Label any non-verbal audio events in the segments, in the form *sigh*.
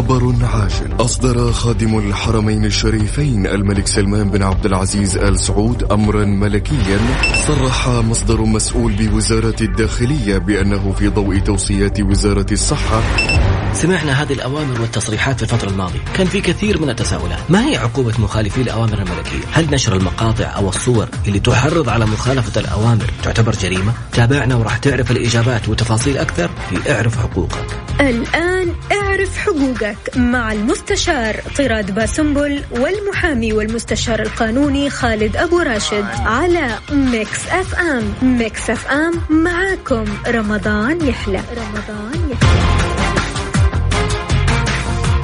خبر عاجل أصدر خادم الحرمين الشريفين الملك سلمان بن عبد العزيز آل سعود أمرا ملكيا. صرح مصدر مسؤول بوزارة الداخلية بأنه في ضوء توصيات وزارة الصحة سمعنا هذه الأوامر والتصريحات في الفترة الماضية. كان في كثير من التساؤلات. ما هي عقوبة مخالفي الأوامر الملكية؟ هل نشر المقاطع أو الصور اللي تحرض على مخالفة الأوامر تعتبر جريمة؟ تابعنا وراح تعرف الإجابات وتفاصيل أكثر في اعرف حقوقك. الآن اعرف حقوقك مع المستشار طراد باسنبل والمحامي والمستشار القانوني خالد أبو راشد على Mix FM. Mix FM معاكم. رمضان يحلى. رمضان يحلى.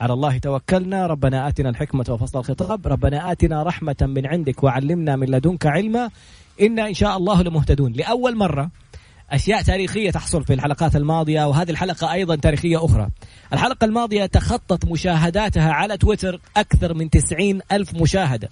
على الله توكلنا. ربنا آتنا الحكمة وفصل الخطاب. ربنا آتنا رحمة من عندك وعلمنا من لدنك علما. إنا إن شاء الله لمهتدون. لأول مرة أشياء تاريخية تحصل في الحلقات الماضية وهذه الحلقة أيضا تاريخية أخرى. الحلقة الماضية تخطت مشاهداتها على تويتر أكثر من 90 ألف مشاهدة.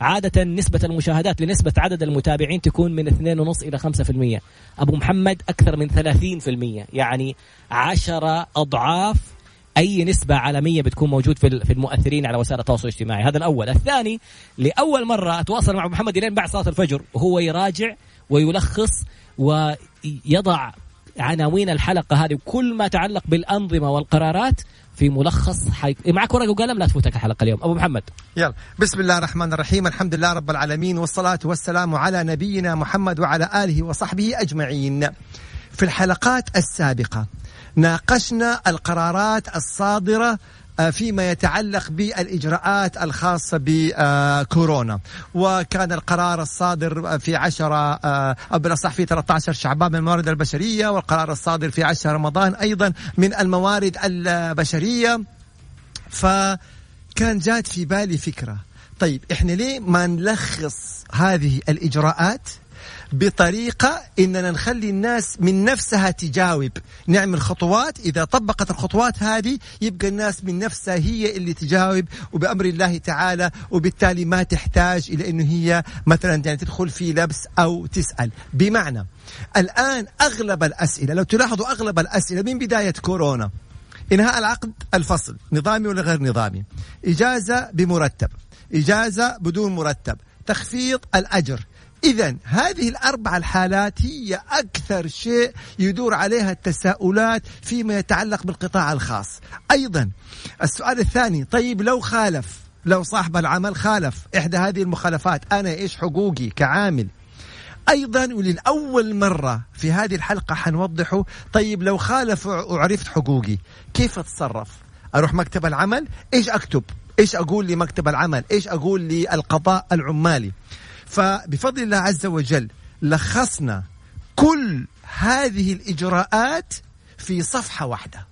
عادة نسبة المشاهدات لنسبة عدد المتابعين تكون من 2.5 إلى 5% أبو محمد أكثر من 30% يعني 10 أضعاف أي نسبة عالمية بتكون موجود في المؤثرين على وسائل التواصل الاجتماعي. هذا الأول. الثاني لأول مرة أتواصل مع محمد لين بعد صلاة الفجر وهو يراجع ويلخص ويضع عناوين الحلقة هذه وكل ما تعلق بالأنظمة والقرارات في ملخص حي... معك ورقة وقلم؟ لا تفوتك الحلقة اليوم. أبو محمد. يلا. بسم الله الرحمن الرحيم. الحمد لله رب العالمين والصلاة والسلام على نبينا محمد وعلى آله وصحبه أجمعين. في الحلقات السابقة ناقشنا القرارات الصادرة آه، فيما يتعلق بالإجراءات الخاصة بكورونا. وكان القرار الصادر في 10 آه، بالأصح في 13 شعبان من الموارد البشرية والقرار الصادر في 10 رمضان أيضا من الموارد البشرية. فكان جات في بالي فكرة. طيب إحنا ليه ما نلخص هذه الإجراءات؟ بطريقة إننا نخلي الناس من نفسها تجاوب. نعمل خطوات. إذا طبقت الخطوات هذه يبقى الناس من نفسها هي اللي تجاوب وبأمر الله تعالى وبالتالي ما تحتاج إلى أنه هي مثلا يعني تدخل في لبس أو تسأل. بمعنى الآن أغلب الأسئلة لو تلاحظوا أغلب الأسئلة من بداية كورونا إنهاء العقد الفصل نظامي ولا غير نظامي؟ إجازة بمرتب. إجازة بدون مرتب. تخفيض الأجر. إذا هذه الأربع الحالات هي أكثر شيء يدور عليها التساؤلات فيما يتعلق بالقطاع الخاص. أيضا السؤال الثاني طيب لو خالف لو صاحب العمل خالف إحدى هذه المخالفات أنا إيش حقوقي كعامل؟ أيضا وللأول مرة في هذه الحلقة حنوضحه طيب لو خالف وعرفت حقوقي كيف أتصرف؟ أروح مكتب العمل؟ إيش أكتب؟ إيش أقول لمكتب العمل؟ إيش أقول للقضاء العمالي؟ فبفضل الله عز وجل لخصنا كل هذه الإجراءات في صفحة واحدة.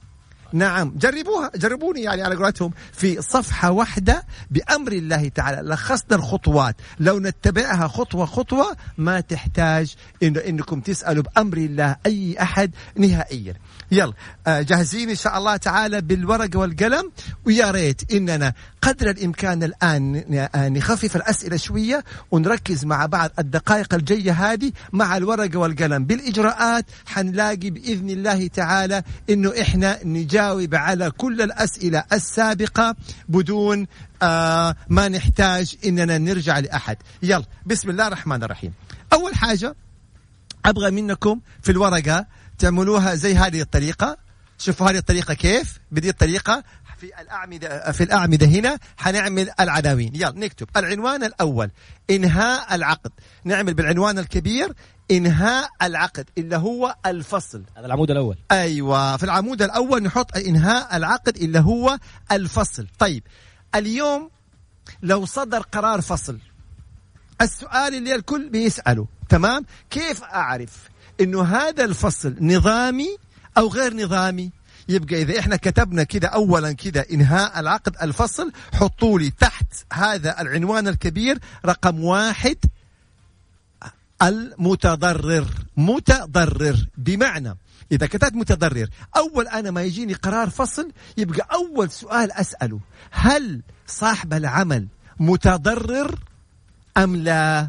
نعم. جربوها. جربوني يعني على قولتهم في صفحة واحدة بأمر الله تعالى. لخصنا الخطوات. لو نتبعها خطوة خطوة ما تحتاج إنه إنكم تسألوا بأمر الله أي أحد نهائيا. يلا آه، جاهزين إن شاء الله تعالى بالورقة والقلم. ويا ريت إننا قدر الإمكان الآن آه، نخفف الأسئلة شوية ونركز مع بعض الدقائق الجاية هذه مع الورقة والقلم. بالإجراءات حنلاقي بإذن الله تعالى إنه إحنا نجاوب على كل الأسئلة السابقة بدون آه ما نحتاج إننا نرجع لأحد. يلا بسم الله الرحمن الرحيم. أول حاجة أبغى منكم في الورقة تعملوها زي هذه الطريقة. شوفوا هذه الطريقة كيف؟ بدي الطريقة. في الأعمدة في الأعمدة هنا حنعمل العناوين يلا نكتب. العنوان الأول إنهاء العقد. نعمل بالعنوان الكبير إنهاء العقد اللي هو الفصل. هذا العمود الأول. أيوة. في العمود الأول نحط إنهاء العقد اللي هو الفصل. طيب اليوم لو صدر قرار فصل السؤال اللي الكل بيسأله تمام؟ كيف أعرف إنه هذا الفصل نظامي أو غير نظامي؟ يبقى إذا إحنا كتبنا كذا أولا كذا إنهاء العقد الفصل حطوا لي تحت هذا العنوان الكبير رقم واحد المتضرر. متضرر. بمعنى إذا كتبت متضرر أول أنا ما يجيني قرار فصل يبقى أول سؤال أسأله هل صاحب العمل متضرر أم لا؟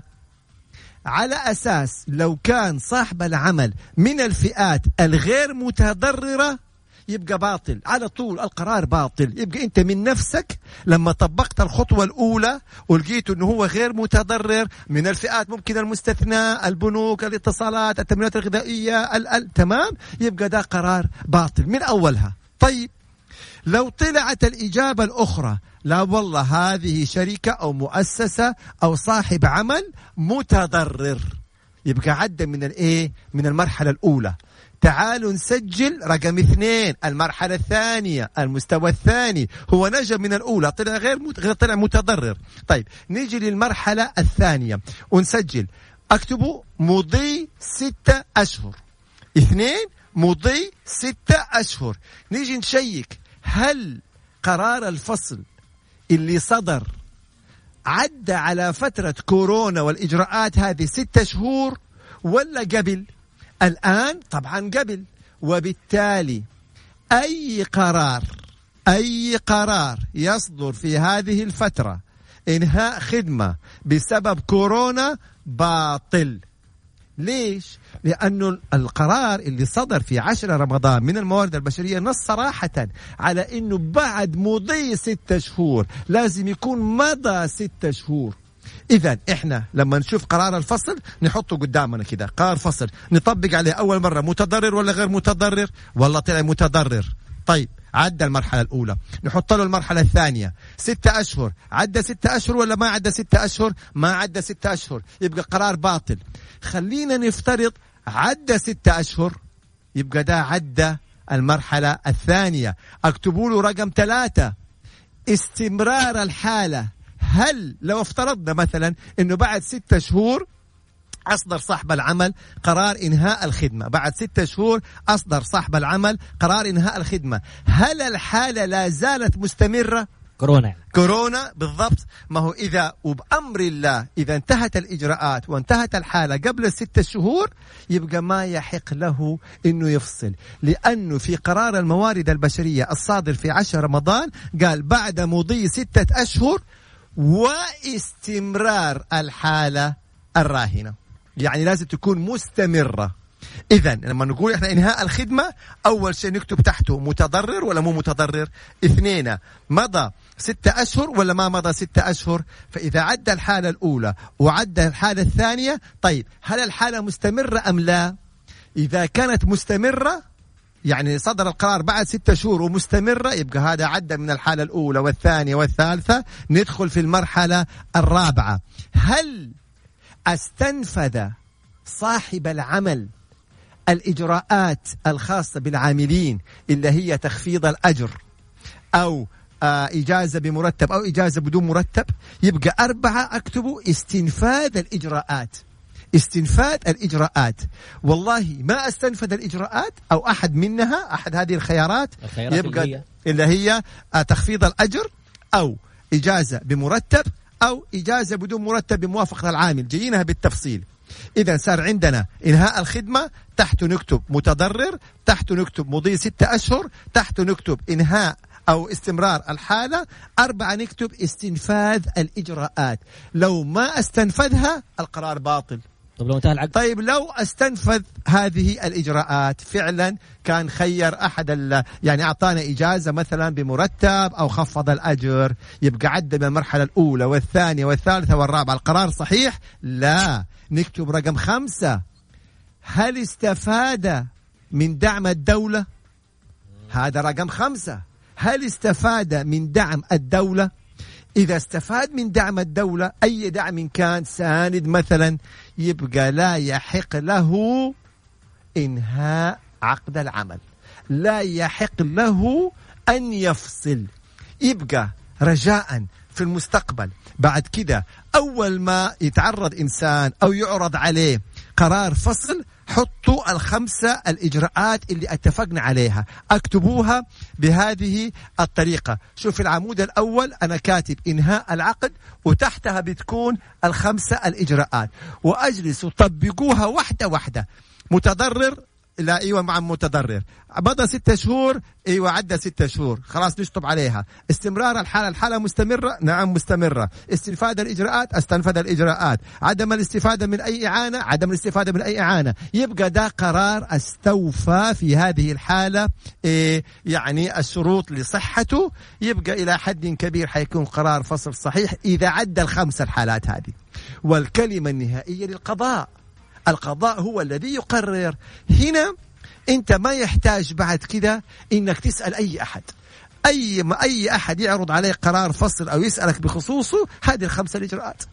على أساس لو كان صاحب العمل من الفئات الغير متضررة يبقى باطل. على طول القرار باطل. يبقى انت من نفسك لما طبقت الخطوة الأولى ولقيت إنه هو غير متضرر من الفئات ممكن المستثنى البنوك الاتصالات التمويلات الغذائية ال ال تمام؟ يبقى ده قرار باطل من أولها. طيب لو طلعت الإجابة الأخرى لا والله هذه شركة أو مؤسسة أو صاحب عمل متضرر. يبقى عدى من الإيه؟ من المرحلة الأولى. تعالوا نسجل رقم اثنين المرحلة الثانية المستوى الثاني. هو نجا من الأولى طلع غير طلع متضرر. طيب نيجي للمرحلة الثانية. ونسجل. اكتبوا مضي ستة أشهر. اثنين مضي ستة أشهر. نيجي نشيك. هل قرار الفصل اللي صدر عدى على فترة كورونا والإجراءات هذه ستة شهور ولا قبل؟ الآن طبعا قبل. وبالتالي أي قرار أي قرار يصدر في هذه الفترة إنهاء خدمة بسبب كورونا باطل. ليش؟ لأنه القرار اللي صدر في عشرة رمضان من الموارد البشرية نص صراحة على أنه بعد مضي ستة شهور لازم يكون مضى ستة شهور. اذا إحنا لما نشوف قرار الفصل نحطه قدامنا كذا قرار فصل. نطبق عليه أول مرة متضرر ولا غير متضرر؟ والله طلع متضرر. طيب عدى المرحلة الأولى. نحط له المرحلة الثانية. ستة أشهر. عدى ستة أشهر ولا ما عدى ستة أشهر؟ ما عدى ستة أشهر. يبقى قرار باطل. خلينا نفترض عدى ستة أشهر. يبقى ده عدى المرحلة الثانية. اكتبوا له رقم ثلاثة. استمرار الحالة. هل لو افترضنا مثلا إنه بعد ستة شهور أصدر صاحب العمل قرار إنهاء الخدمة بعد ستة شهور أصدر صاحب العمل قرار إنهاء الخدمة هل الحالة لا زالت مستمرة؟ كورونا. كورونا بالضبط. ما هو إذا وبأمر الله إذا انتهت الإجراءات وانتهت الحالة قبل الستة شهور يبقى ما يحق له أنه يفصل. لأنه في قرار الموارد البشرية الصادر في عشر رمضان قال بعد مضي ستة أشهر واستمرار الحالة الراهنة. يعني لازم تكون مستمرة. إذا لما نقول إحنا إنهاء الخدمة أول شيء نكتب تحته متضرر ولا مو متضرر. اثنين مضى ستة أشهر ولا ما مضى ستة أشهر. فإذا عدى الحالة الأولى وعدى الحالة الثانية طيب هل الحالة مستمرة أم لا؟ إذا كانت مستمرة يعني صدر القرار بعد ستة شهور ومستمرة يبقى هذا عدى من الحالة الأولى والثانية والثالثة. ندخل في المرحلة الرابعة. هل أستنفذ صاحب العمل الإجراءات الخاصة بالعاملين اللي هي تخفيض الأجر أو آه إجازة بمرتب أو إجازة بدون مرتب؟ يبقى أربعة أكتبوا استنفاذ الإجراءات. استنفاذ الإجراءات. والله ما استنفذ الإجراءات أو أحد منها أحد هذه الخيارات, الخيارات يبقى اللي هي, اللي هي آه، تخفيض الأجر أو إجازة بمرتب أو إجازة بدون مرتب بموافقة العامل. جايينها بالتفصيل. إذا صار عندنا إنهاء الخدمة تحته نكتب متضرر تحته نكتب مضي ستة أشهر تحته نكتب إنهاء أو استمرار الحالة. أربعة نكتب استنفاذ الإجراءات. لو ما استنفذها القرار باطل. طب لو انتهى العقد طيب لو استنفذ هذه الإجراءات فعلا كان خير أحد يعني أعطانا إجازة مثلا بمرتب أو خفض الأجر يبقى عدى من المرحلة الأولى والثانية والثالثة والرابعة القرار صحيح؟ لا نكتب رقم خمسة هل استفاد من دعم الدولة؟ هذا رقم خمسة هل استفاد من دعم الدولة؟ إذا استفاد من دعم الدولة أي دعم كان ساند مثلا يبقى لا يحق له إنهاء عقد العمل. لا يحق له أن يفصل. يبقى رجاء في المستقبل. بعد كده أول ما يتعرض إنسان أو يعرض عليه قرار فصل حطوا الخمسة الإجراءات اللي اتفقنا عليها. اكتبوها بهذه الطريقة. شوف العمود الأول أنا كاتب إنهاء العقد وتحتها بتكون الخمسة الإجراءات. وأجلسوا طبقوها واحدة واحدة. متضرر؟ لا إيوه مع متضرر. مضى ستة شهور إيوه عدى ستة شهور. خلاص نشطب عليها. استمرار الحالة الحالة مستمرة؟ نعم مستمرة. استنفاذ الإجراءات؟ استنفذ الإجراءات. عدم الاستفادة من أي إعانة؟ عدم الاستفادة من أي إعانة. يبقى ده قرار استوفى في هذه الحالة إيه يعني الشروط لصحته. يبقى إلى حد كبير حيكون قرار فصل صحيح إذا عدى الخمس الحالات هذه. والكلمة النهائية للقضاء. القضاء هو الذي يقرر. هنا انت ما يحتاج بعد كده انك تسأل أي أحد. أي ما أي أحد يعرض عليه قرار فصل أو يسألك بخصوصه هذه الخمسة الإجراءات.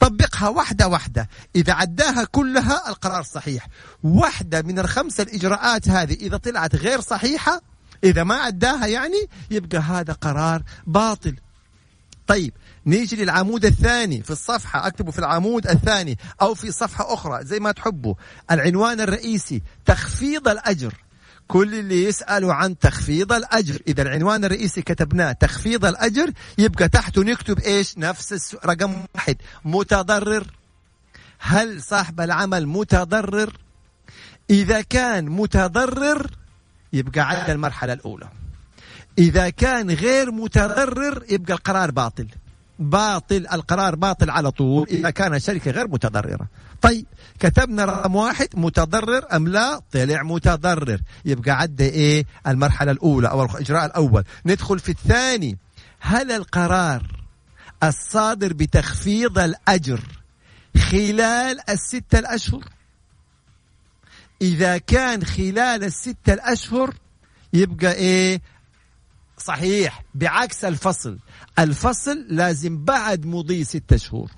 طبقها واحدة واحدة. إذا عداها كلها القرار صحيح. واحدة من الخمسة الإجراءات هذه إذا طلعت غير صحيحة إذا ما عداها يعني يبقى هذا قرار باطل. طيب نيجي للعمود الثاني في الصفحة اكتبه في العمود الثاني أو في صفحة أخرى زي ما تحبوا. العنوان الرئيسي تخفيض الأجر. كل اللي يسألوا عن تخفيض الأجر إذا العنوان الرئيسي كتبناه تخفيض الأجر يبقى تحته نكتب إيش؟ نفس رقم واحد متضرر. هل صاحب العمل متضرر؟ إذا كان متضرر يبقى عدى المرحلة الأولى. إذا كان غير متضرر يبقى القرار باطل. باطل القرار باطل على طول إذا كان الشركة غير متضررة. طيب كتبنا رقم واحد متضرر أم لا؟ طلع متضرر. يبقى عدى إيه؟ المرحلة الأولى أو الإجراء الأول. ندخل في الثاني. هل القرار الصادر بتخفيض الأجر خلال الستة الأشهر؟ إذا كان خلال الستة الأشهر يبقى إيه؟ صحيح بعكس الفصل. الفصل لازم بعد مضي ستة شهور.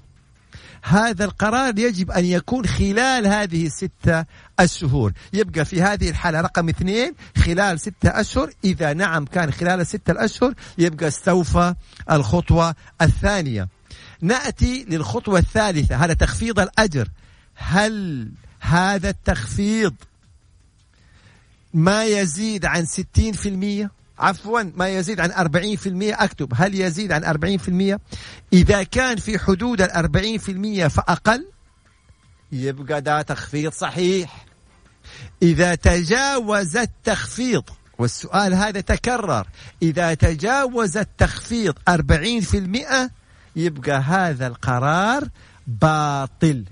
هذا القرار يجب أن يكون خلال هذه الستة الشهور. يبقى في هذه الحالة رقم اثنين خلال ستة أشهر إذا نعم كان خلال الستة الأشهر يبقى استوفى الخطوة الثانية. نأتي للخطوة الثالثة. هذا تخفيض الأجر. هل هذا التخفيض ما يزيد عن ستين في المية؟ عفوا ما يزيد عن 40% أكتب. هل يزيد عن 40% إذا كان في حدود ال 40% فأقل؟ يبقى ده تخفيض صحيح. إذا تجاوز التخفيض والسؤال هذا تكرر إذا تجاوز التخفيض 40% يبقى هذا القرار باطل.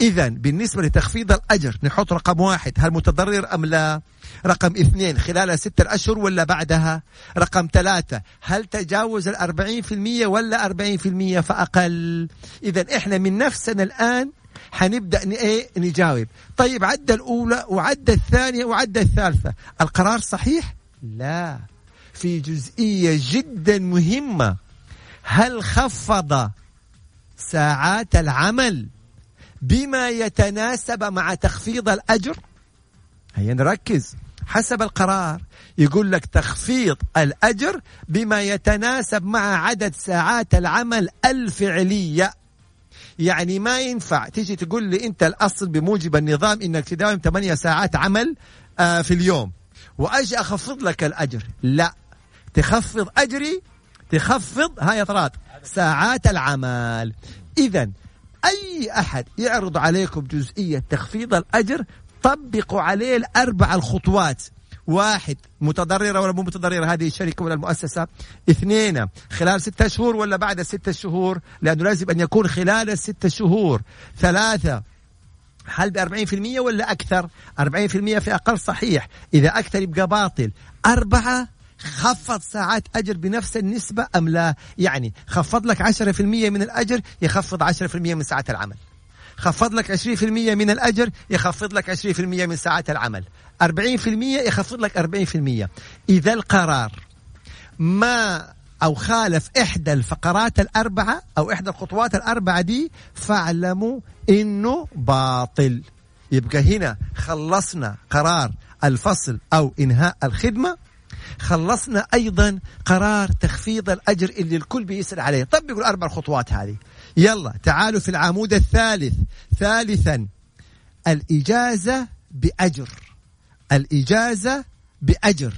إذا بالنسبة لتخفيض الأجر نحط رقم واحد هل متضرر أم لا؟ رقم اثنين خلال ستة أشهر ولا بعدها؟ رقم ثلاثة هل تجاوز الأربعين في المية ولا أربعين في المية فأقل؟ إذا إحنا من نفسنا الآن حنبدأ إيه؟ نجاوب. طيب عدى الأولى وعدى الثانية وعدى الثالثة القرار صحيح؟ لا. في جزئية جدا مهمة هل خفض ساعات العمل؟ بما يتناسب مع تخفيض الأجر. هيا نركز. حسب القرار يقول لك تخفيض الأجر بما يتناسب مع عدد ساعات العمل الفعلية. يعني ما ينفع تيجي تقول لي أنت الأصل بموجب النظام أنك تداوم 8 ساعات عمل آه في اليوم. وأجي أخفض لك الأجر. لا. تخفض أجري تخفض هاي طرات ساعات العمل. إذا أي أحد يعرض عليكم جزئية تخفيض الأجر طبقوا عليه الأربع الخطوات. واحد متضررة ولا مو متضررة؟ هذه الشركة ولا المؤسسة. اثنين خلال ستة شهور ولا بعد ستة شهور؟ لأنه لازم أن يكون خلال الستة شهور. ثلاثة هل ب 40% ولا أكثر؟ 40% في أقل صحيح. إذا أكثر يبقى باطل. أربعة خفض ساعات أجر بنفس النسبة أم لا؟ يعني خفض لك 10% من الأجر يخفض 10% من ساعات العمل. خفض لك 20% من الأجر يخفض لك 20% من ساعات العمل. 40% يخفض لك 40% إذا القرار ما أو خالف إحدى الفقرات الأربعة أو إحدى الخطوات الأربعة دي فاعلموا إنه باطل. يبقى هنا خلصنا قرار الفصل أو إنهاء الخدمة خلصنا أيضا قرار تخفيض الأجر اللي الكل بيسأل عليه. طبقوا الأربع خطوات هذه. يلا تعالوا في العمود الثالث. ثالثا الإجازة بأجر. الإجازة بأجر.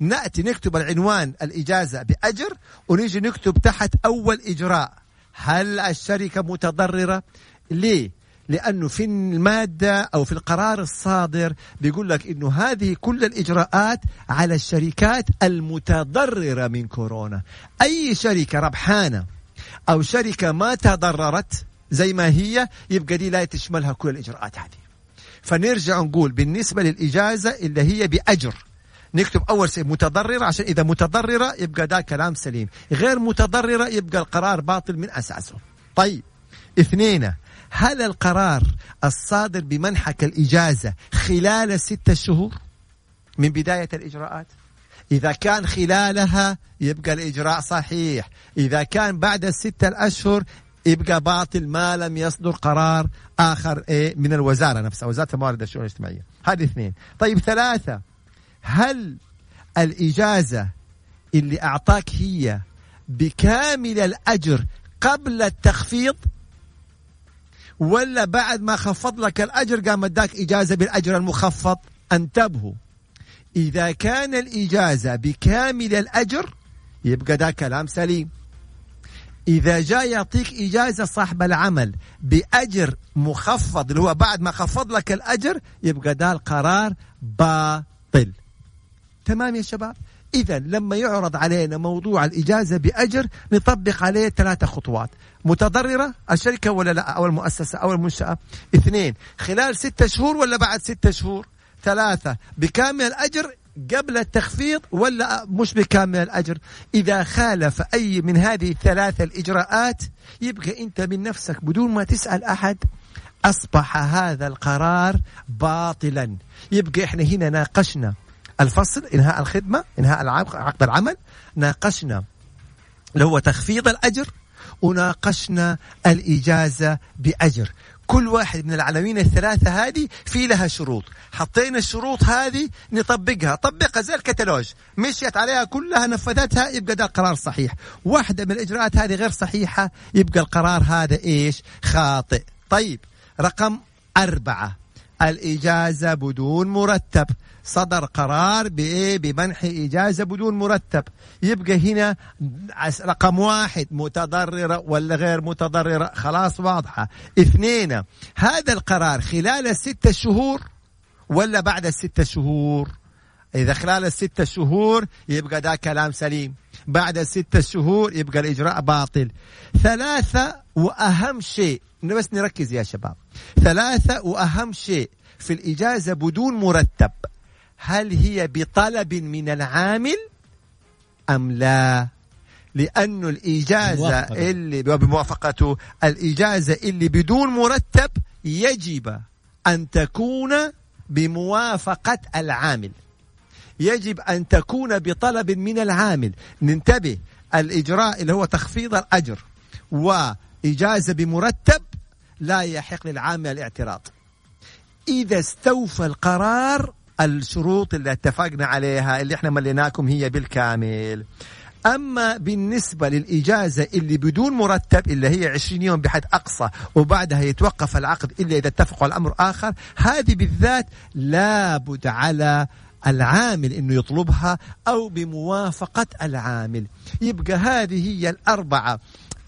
نأتي نكتب العنوان الإجازة بأجر ونيجي نكتب تحت أول إجراء. هل الشركة متضررة؟ ليه؟ لأنه في المادة أو في القرار الصادر بيقول لك أنه هذه كل الإجراءات على الشركات المتضررة من كورونا. أي شركة ربحانة أو شركة ما تضررت زي ما هي يبقى دي لا تشملها كل الإجراءات هذه. فنرجع نقول بالنسبة للإجازة اللي هي بأجر نكتب أول شيء متضررة عشان إذا متضررة يبقى ده كلام سليم. غير متضررة يبقى القرار باطل من أساسه. طيب اثنين هل القرار الصادر بمنحك الإجازة خلال الستة شهور من بداية الإجراءات؟ إذا كان خلالها يبقى الإجراء صحيح. إذا كان بعد الستة الأشهر يبقى باطل ما لم يصدر قرار آخر إيه من الوزارة نفسها. وزارة الموارد الشؤون الاجتماعية. هذه اثنين. طيب ثلاثة. هل الإجازة اللي أعطاك هي بكامل الأجر قبل التخفيض؟ ولا بعد ما خفض لك الأجر قام اداك إجازة بالأجر المخفض. انتبهوا. إذا كان الإجازة بكامل الأجر يبقى ده كلام سليم. إذا جاء يعطيك إجازة صاحب العمل بأجر مخفض اللي هو بعد ما خفض لك الأجر يبقى ده القرار باطل. تمام يا شباب؟ إذا لما يعرض علينا موضوع الإجازة بأجر نطبق عليه ثلاثة خطوات. متضررة الشركة ولا لا؟ أو المؤسسة أو المنشأة. اثنين خلال ستة شهور ولا بعد ستة شهور؟ ثلاثة بكامل الأجر قبل التخفيض ولا مش بكامل الأجر؟ إذا خالف أي من هذه الثلاثة الإجراءات يبقى أنت من نفسك بدون ما تسأل أحد أصبح هذا القرار باطلا. يبقى إحنا هنا ناقشنا. الفصل إنهاء الخدمة إنهاء عقد العمل. ناقشنا اللي هو تخفيض الأجر وناقشنا الإجازة بأجر. كل واحد من العناوين الثلاثة هذه في لها شروط. حطينا الشروط هذه نطبقها. طبقها زي الكتالوج مشيت عليها كلها نفذتها يبقى ده قرار صحيح. واحدة من الإجراءات هذه غير صحيحة يبقى القرار هذا إيش؟ خاطئ. طيب رقم أربعة. الإجازة بدون مرتب. صدر قرار بإيه؟ بمنح إجازة بدون مرتب. يبقى هنا رقم واحد متضررة ولا غير متضررة؟ خلاص واضحة. اثنين هذا القرار خلال الستة شهور ولا بعد الستة شهور؟ إذا خلال الستة شهور يبقى ده كلام سليم. بعد الستة شهور يبقى الإجراء باطل. ثلاثة وأهم شيء بس نركز يا شباب. ثلاثة وأهم شيء في الإجازة بدون مرتب. هل هي بطلب من العامل أم لا؟ لأن الإجازة اللي بموافقته الإجازة اللي بدون مرتب يجب أن تكون بموافقة العامل. يجب أن تكون بطلب من العامل. ننتبه الإجراء اللي هو تخفيض الأجر وإجازة بمرتب لا يحق للعامل الاعتراض. إذا استوفى القرار الشروط اللي اتفقنا عليها اللي إحنا مليناكم هي بالكامل. أما بالنسبة للإجازة اللي بدون مرتب اللي هي 20 يوم بحد أقصى وبعدها يتوقف العقد إلا إذا اتفقوا على أمر آخر هذه بالذات لابد على العامل إنه يطلبها أو بموافقة العامل. يبقى هذه هي الأربعة.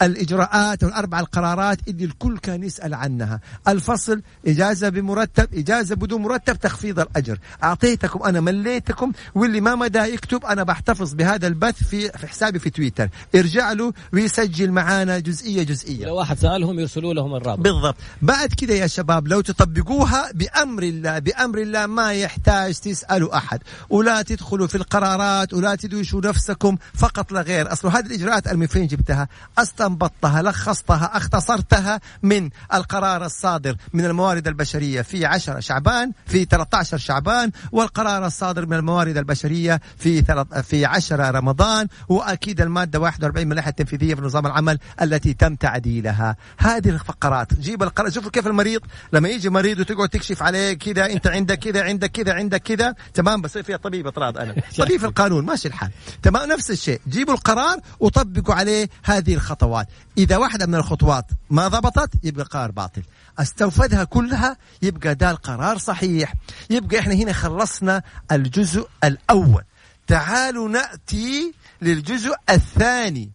الإجراءات والأربع القرارات اللي الكل كان يسأل عنها. الفصل إجازة بمرتب إجازة بدون مرتب تخفيض الأجر. أعطيتكم أنا مليتكم واللي ما مدى يكتب أنا بحتفظ بهذا البث في, في حسابي في تويتر. ارجع له ويسجل معانا جزئية جزئية. لو واحد سألهم يرسلوا لهم الرابط. بالضبط. بعد كده يا شباب لو تطبقوها بأمر الله بأمر الله ما يحتاج تسألوا أحد. ولا تدخلوا في القرارات ولا تدوشوا نفسكم فقط لا غير. أصل هذه الإجراءات أنا من فين جبتها؟ أصلا استنبطتها لخصتها أختصرتها من القرار الصادر من الموارد البشرية في 10 شعبان في 13 شعبان والقرار الصادر من الموارد البشرية في في 10 رمضان وأكيد المادة 41 من اللائحة التنفيذية في نظام العمل التي تم تعديلها. هذه الفقرات جيب القرار شوفوا كيف المريض لما يجي مريض وتقعد تكشف عليه كذا أنت عندك كذا عندك كذا عندك كذا تمام بصير فيها طبيب إطراد أنا. *laughs* طبيب القانون ماشي الحال. تمام نفس الشيء جيبوا القرار وطبقوا عليه هذه الخطوات. خطوات إذا واحدة من الخطوات ما ضبطت يبقى قرار باطل. استوفدها كلها يبقى ده القرار صحيح. يبقى إحنا هنا خلصنا الجزء الأول. تعالوا نأتي للجزء الثاني.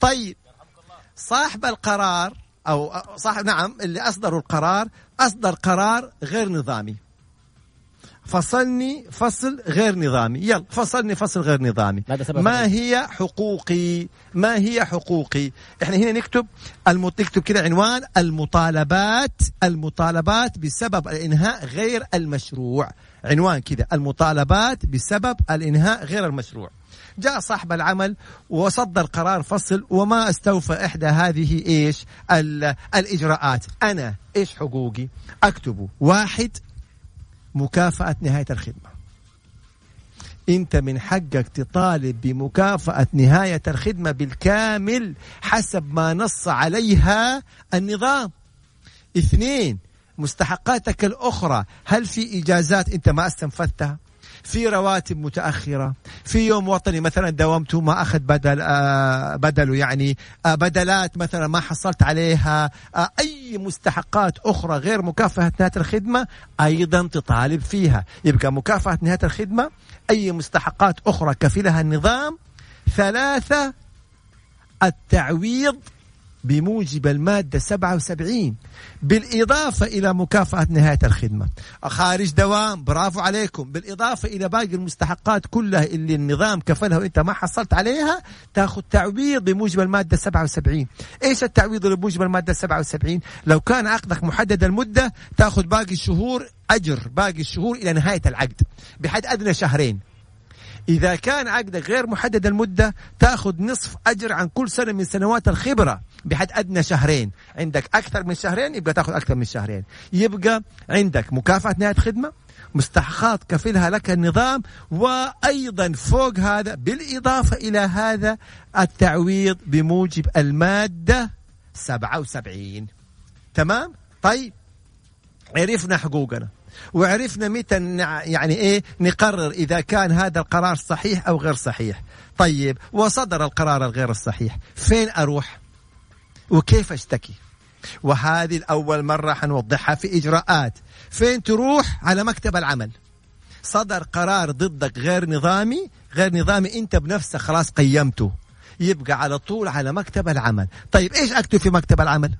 طيب صاحب القرار أو صاحب نعم اللي أصدروا القرار أصدر قرار غير نظامي. فصلني فصل غير نظامي. يلا فصلني فصل غير نظامي. ما هي حقوقي؟ ما هي حقوقي؟ إحنا هنا نكتب المت... نكتب كده عنوان المطالبات المطالبات بسبب الإنهاء غير المشروع. عنوان كده المطالبات بسبب الإنهاء غير المشروع. جاء صاحب العمل وصدر قرار فصل وما استوفى إحدى هذه إيش؟ الإجراءات. أنا إيش حقوقي؟ أكتبه. واحد مكافأة نهاية الخدمة. أنت من حقك تطالب بمكافأة نهاية الخدمة بالكامل حسب ما نص عليها النظام. اثنين مستحقاتك الأخرى هل في إجازات أنت ما استنفذتها؟ في رواتب متأخرة في يوم وطني مثلا داومت ما أخذ بدل آه بدله يعني آه بدلات مثلا ما حصلت عليها آه أي مستحقات أخرى غير مكافاه نهاية الخدمة أيضا تطالب فيها. يبقى مكافاه نهاية الخدمة أي مستحقات أخرى كفلها النظام ثلاثة التعويض بموجب المادة 77 بالإضافة إلى مكافأة نهاية الخدمة. خارج دوام برافو عليكم. بالإضافة إلى باقي المستحقات كلها اللي النظام كفلها وإنت ما حصلت عليها تأخذ تعويض بموجب المادة 77 إيش التعويض بموجب المادة 77 لو كان عقدك محدد المدة تأخذ باقي الشهور أجر باقي الشهور إلى نهاية العقد بحد أدنى شهرين. إذا كان عقدك غير محدد المدة تأخذ نصف أجر عن كل سنة من سنوات الخبرة بحد أدنى شهرين. عندك أكثر من شهرين يبقى تأخذ أكثر من شهرين. يبقى عندك مكافأة نهاية خدمة مستحقات كفلها لك النظام وأيضا فوق هذا بالإضافة إلى هذا التعويض بموجب المادة 77 تمام؟ طيب عرفنا حقوقنا. وعرفنا متى يعني إيه نقرر إذا كان هذا القرار صحيح أو غير صحيح. طيب وصدر القرار الغير الصحيح. فين أروح؟ وكيف أشتكي؟ وهذه الأول مرة حنوضحها في إجراءات. فين تروح؟ على مكتب العمل. صدر قرار ضدك غير نظامي غير نظامي أنت بنفسك خلاص قيمته. يبقى على طول على مكتب العمل. طيب إيش أكتب في مكتب العمل؟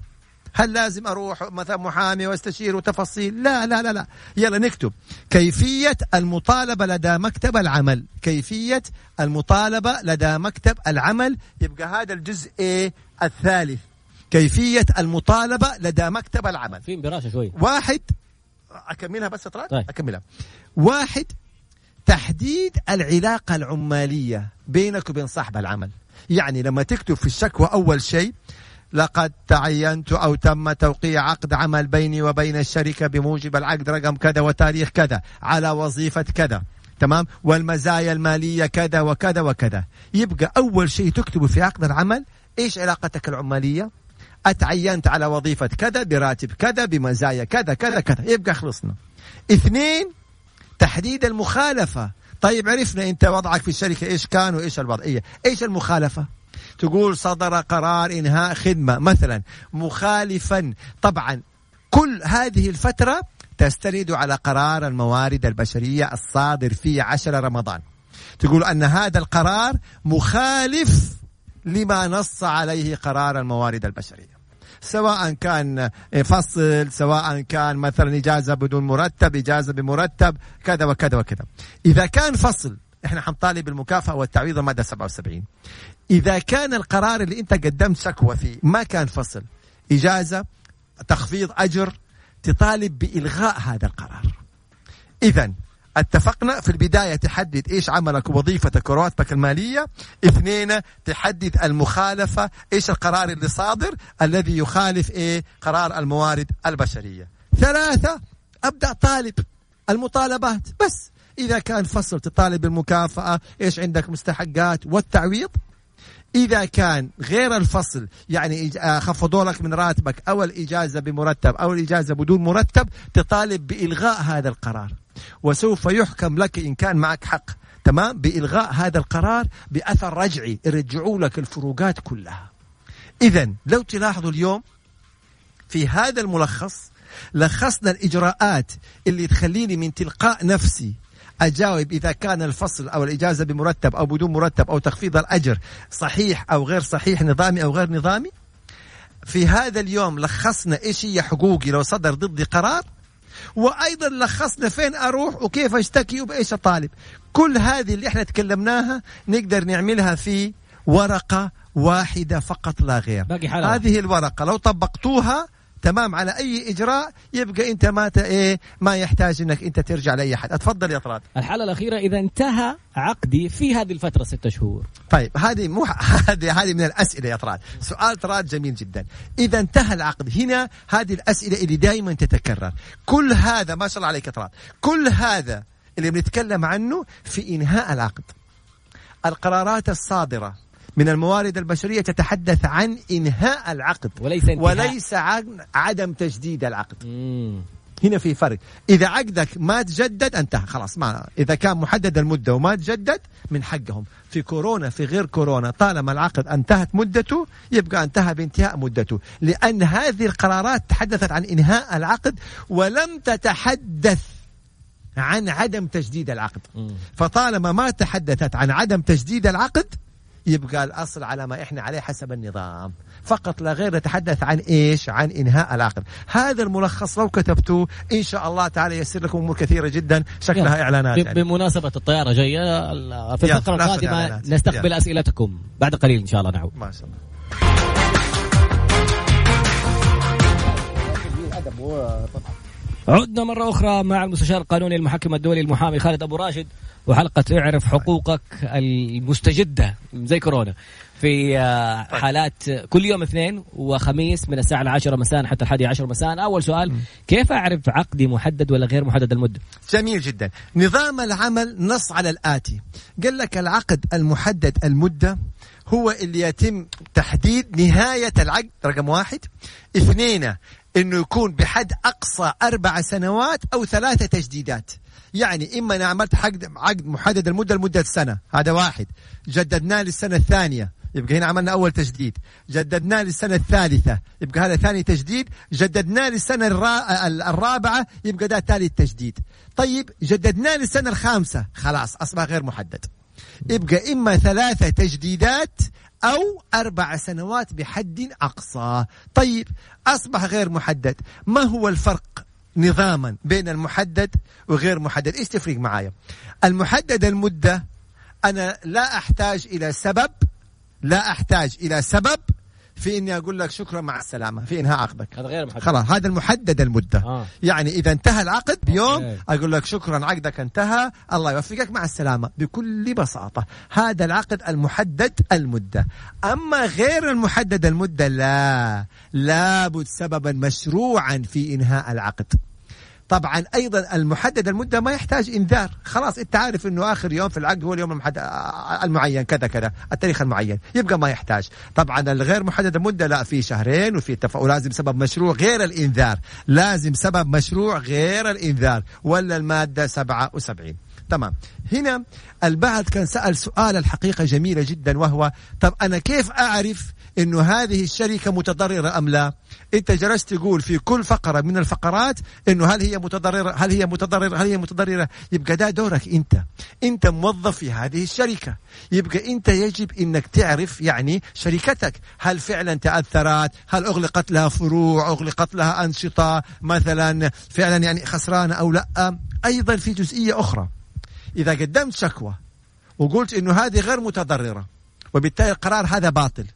هل لازم أروح مثلا محامي وأستشير وتفاصيل؟ لا لا لا لا. يلا نكتب. كيفية المطالبة لدى مكتب العمل. كيفية المطالبة لدى مكتب العمل. يبقى هذا الجزء إيه الثالث. كيفية المطالبة لدى مكتب العمل. في براشة شوي. واحد أكملها بس طيب. أكملها. واحد تحديد العلاقة العمالية بينك وبين صاحب العمل. يعني لما تكتب في الشكوى أول شيء لقد تعينت أو تم توقيع عقد عمل بيني وبين الشركة بموجب العقد رقم كذا وتاريخ كذا على وظيفة كذا. تمام؟ والمزايا المالية كذا وكذا وكذا. يبقى أول شيء تكتبه في عقد العمل إيش علاقتك العمالية؟ أتعينت على وظيفة كذا براتب كذا بمزايا كذا كذا كذا. يبقى خلصنا. اثنين تحديد المخالفة. طيب عرفنا أنت وضعك في الشركة إيش كان وإيش الوضعية إيش المخالفة؟ تقول صدر قرار إنهاء خدمة. مثلا مخالفا. طبعا كل هذه الفترة تستند على قرار الموارد البشرية الصادر في عشر رمضان. تقول أن هذا القرار مخالف لما نص عليه قرار الموارد البشرية. سواء كان فصل سواء كان مثلا إجازة بدون مرتب إجازة بمرتب كذا وكذا وكذا. إذا كان فصل إحنا حنطالب بالمكافأة والتعويض المادة 77 إذا كان القرار اللي أنت قدمت شكوى فيه ما كان فصل إجازة تخفيض أجر تطالب بإلغاء هذا القرار. إذا اتفقنا في البداية تحدد إيش عملك ووظيفتك ورواتبك المالية. اثنين تحدد المخالفة إيش القرار اللي صادر الذي يخالف إيه؟ قرار الموارد البشرية. ثلاثة أبدأ طالب المطالبات. بس إذا كان فصل تطالب بالمكافأة إيش عندك مستحقات والتعويض. إذا كان غير الفصل يعني آه، خفضوا لك من راتبك أو الإجازة بمرتب أو الإجازة بدون مرتب تطالب بإلغاء هذا القرار. وسوف يحكم لك إن كان معك حق تمام؟ بإلغاء هذا القرار بأثر رجعي يرجعوا لك الفروقات كلها. إذا لو تلاحظوا اليوم في هذا الملخص لخصنا الإجراءات اللي تخليني من تلقاء نفسي أجاوب إذا كان الفصل أو الإجازة بمرتب أو بدون مرتب أو تخفيض الأجر صحيح أو غير صحيح نظامي أو غير نظامي. في هذا اليوم لخصنا إيش هي حقوقي لو صدر ضدي قرار وأيضا لخصنا فين أروح وكيف أشتكي وبإيش أطالب. كل هذه اللي إحنا تكلمناها نقدر نعملها في ورقة واحدة فقط لا غير. باقي حلقة. هذه الورقة لو طبقتوها تمام على أي إجراء يبقى أنت ما. إيه ما يحتاج إنك أنت ترجع لأي أحد. أتفضل يا طراد. الحالة الأخيرة إذا انتهى عقدي في هذه الفترة ستة شهور. طيب هذه مو *laughs* هذه هذه من الأسئلة يا طراد. سؤال طراد جميل جدا. إذا انتهى العقد. هنا هذه الأسئلة اللي دائما تتكرر. كل هذا ما شاء الله عليك يا طراد. كل هذا اللي بنتكلم عنه في إنهاء العقد. القرارات الصادرة. من الموارد البشرية تتحدث عن إنهاء العقد. وليس انتهاء. وليس عن عدم تجديد العقد. مم. هنا في فرق. إذا عقدك ما تجدد انتهى خلاص. ما إذا كان محدد المدة وما تجدد من حقهم. في كورونا في غير كورونا طالما العقد انتهت مدته يبقى انتهى بانتهاء مدته. لأن هذه القرارات تحدثت عن إنهاء العقد ولم تتحدث عن عدم تجديد العقد. مم. فطالما ما تحدثت عن عدم تجديد العقد يبقى الأصل على ما إحنا عليه حسب النظام فقط لا غير نتحدث عن إيش عن إنهاء العقد هذا الملخص لو كتبتوه إن شاء الله تعالى ييسر لكم أمور كثيرة جدا شكلها يلا. إعلانات ب- يعني. بمناسبة الطيارة جاية في الفقرة القادمة إعلانات. نستقبل يلا. أسئلتكم بعد قليل إن شاء الله نعود ما شاء الله عدنا مرة أخرى مع المستشار القانوني المحكم الدولي المحامي خالد أبو راشد وحلقة اعرف حقوقك المستجدة زي كورونا. في آه، حالات كل يوم اثنين وخميس من الساعة العاشرة مساء حتى الحادي عشر مساء. أول سؤال كيف أعرف عقدي محدد ولا غير محدد المدة؟ جميل جدا. نظام العمل نص على الآتي. قال لك العقد المحدد المدة هو اللي يتم تحديد نهاية العقد رقم واحد. اثنين إنه يكون بحد أقصى أربع سنوات أو ثلاثة تجديدات. يعني إما أنا عملت عقد عقد محدد المده لمدة سنة. هذا واحد. جددناه للسنة الثانية. يبقى هنا عملنا أول تجديد. جددناه للسنة الثالثة. يبقى هذا ثاني تجديد. جددناه للسنة الرا... الرابعة. يبقى ده ثالث تجديد. طيب جددناه للسنة الخامسة. خلاص أصبح غير محدد. يبقى إما ثلاثة تجديدات أو أربع سنوات بحد أقصى. طيب أصبح غير محدد. ما هو الفرق نظاما بين المحدد وغير محدد؟ إيش تفرق معايا؟ المحدد المدة أنا لا أحتاج إلى سبب لا أحتاج إلى سبب في إني أقول لك شكرا مع السلامة. في انهاء عقدك. هذا غير محدد. خلاص هذا المحدد المدة. آه. يعني إذا انتهى العقد بيوم أوكي. أقول لك شكرا عقدك انتهى. الله يوفقك مع السلامة. بكل بساطة هذا العقد المحدد المدة. أما غير المحدد المدة لا. لابد سببا مشروعا في إنهاء العقد. طبعا أيضا المحدد المدة ما يحتاج إنذار. خلاص أنت عارف إنه آخر يوم في العقد هو اليوم المحدد المعين كذا كذا التاريخ المعين. يبقى ما يحتاج. طبعا الغير محدد المده لا في شهرين وفي اتفاق ولازم سبب مشروع غير الإنذار. لازم سبب مشروع غير الإنذار. ولا المادة 77 تمام هنا البعض كان سأل سؤال الحقيقة جميلة جدا وهو طب أنا كيف أعرف أنه هذه الشركة متضررة أم لا؟ أنت جلست تقول في كل فقرة من الفقرات أنه هل هي متضررة هل هي متضررة هل هي متضررة؟ يبقى ده دورك أنت. أنت موظف في هذه الشركة. يبقى أنت يجب أنك تعرف يعني شركتك. هل فعلا تأثرت؟ هل أغلقت لها فروع؟ أغلقت لها أنشطة؟ مثلا فعلا يعني خسرانة أو لأ؟ أيضا في جزئية أخرى. إذا قدمت شكوى وقلت إنه هذه غير متضررة وبالتالي القرار هذا باطل.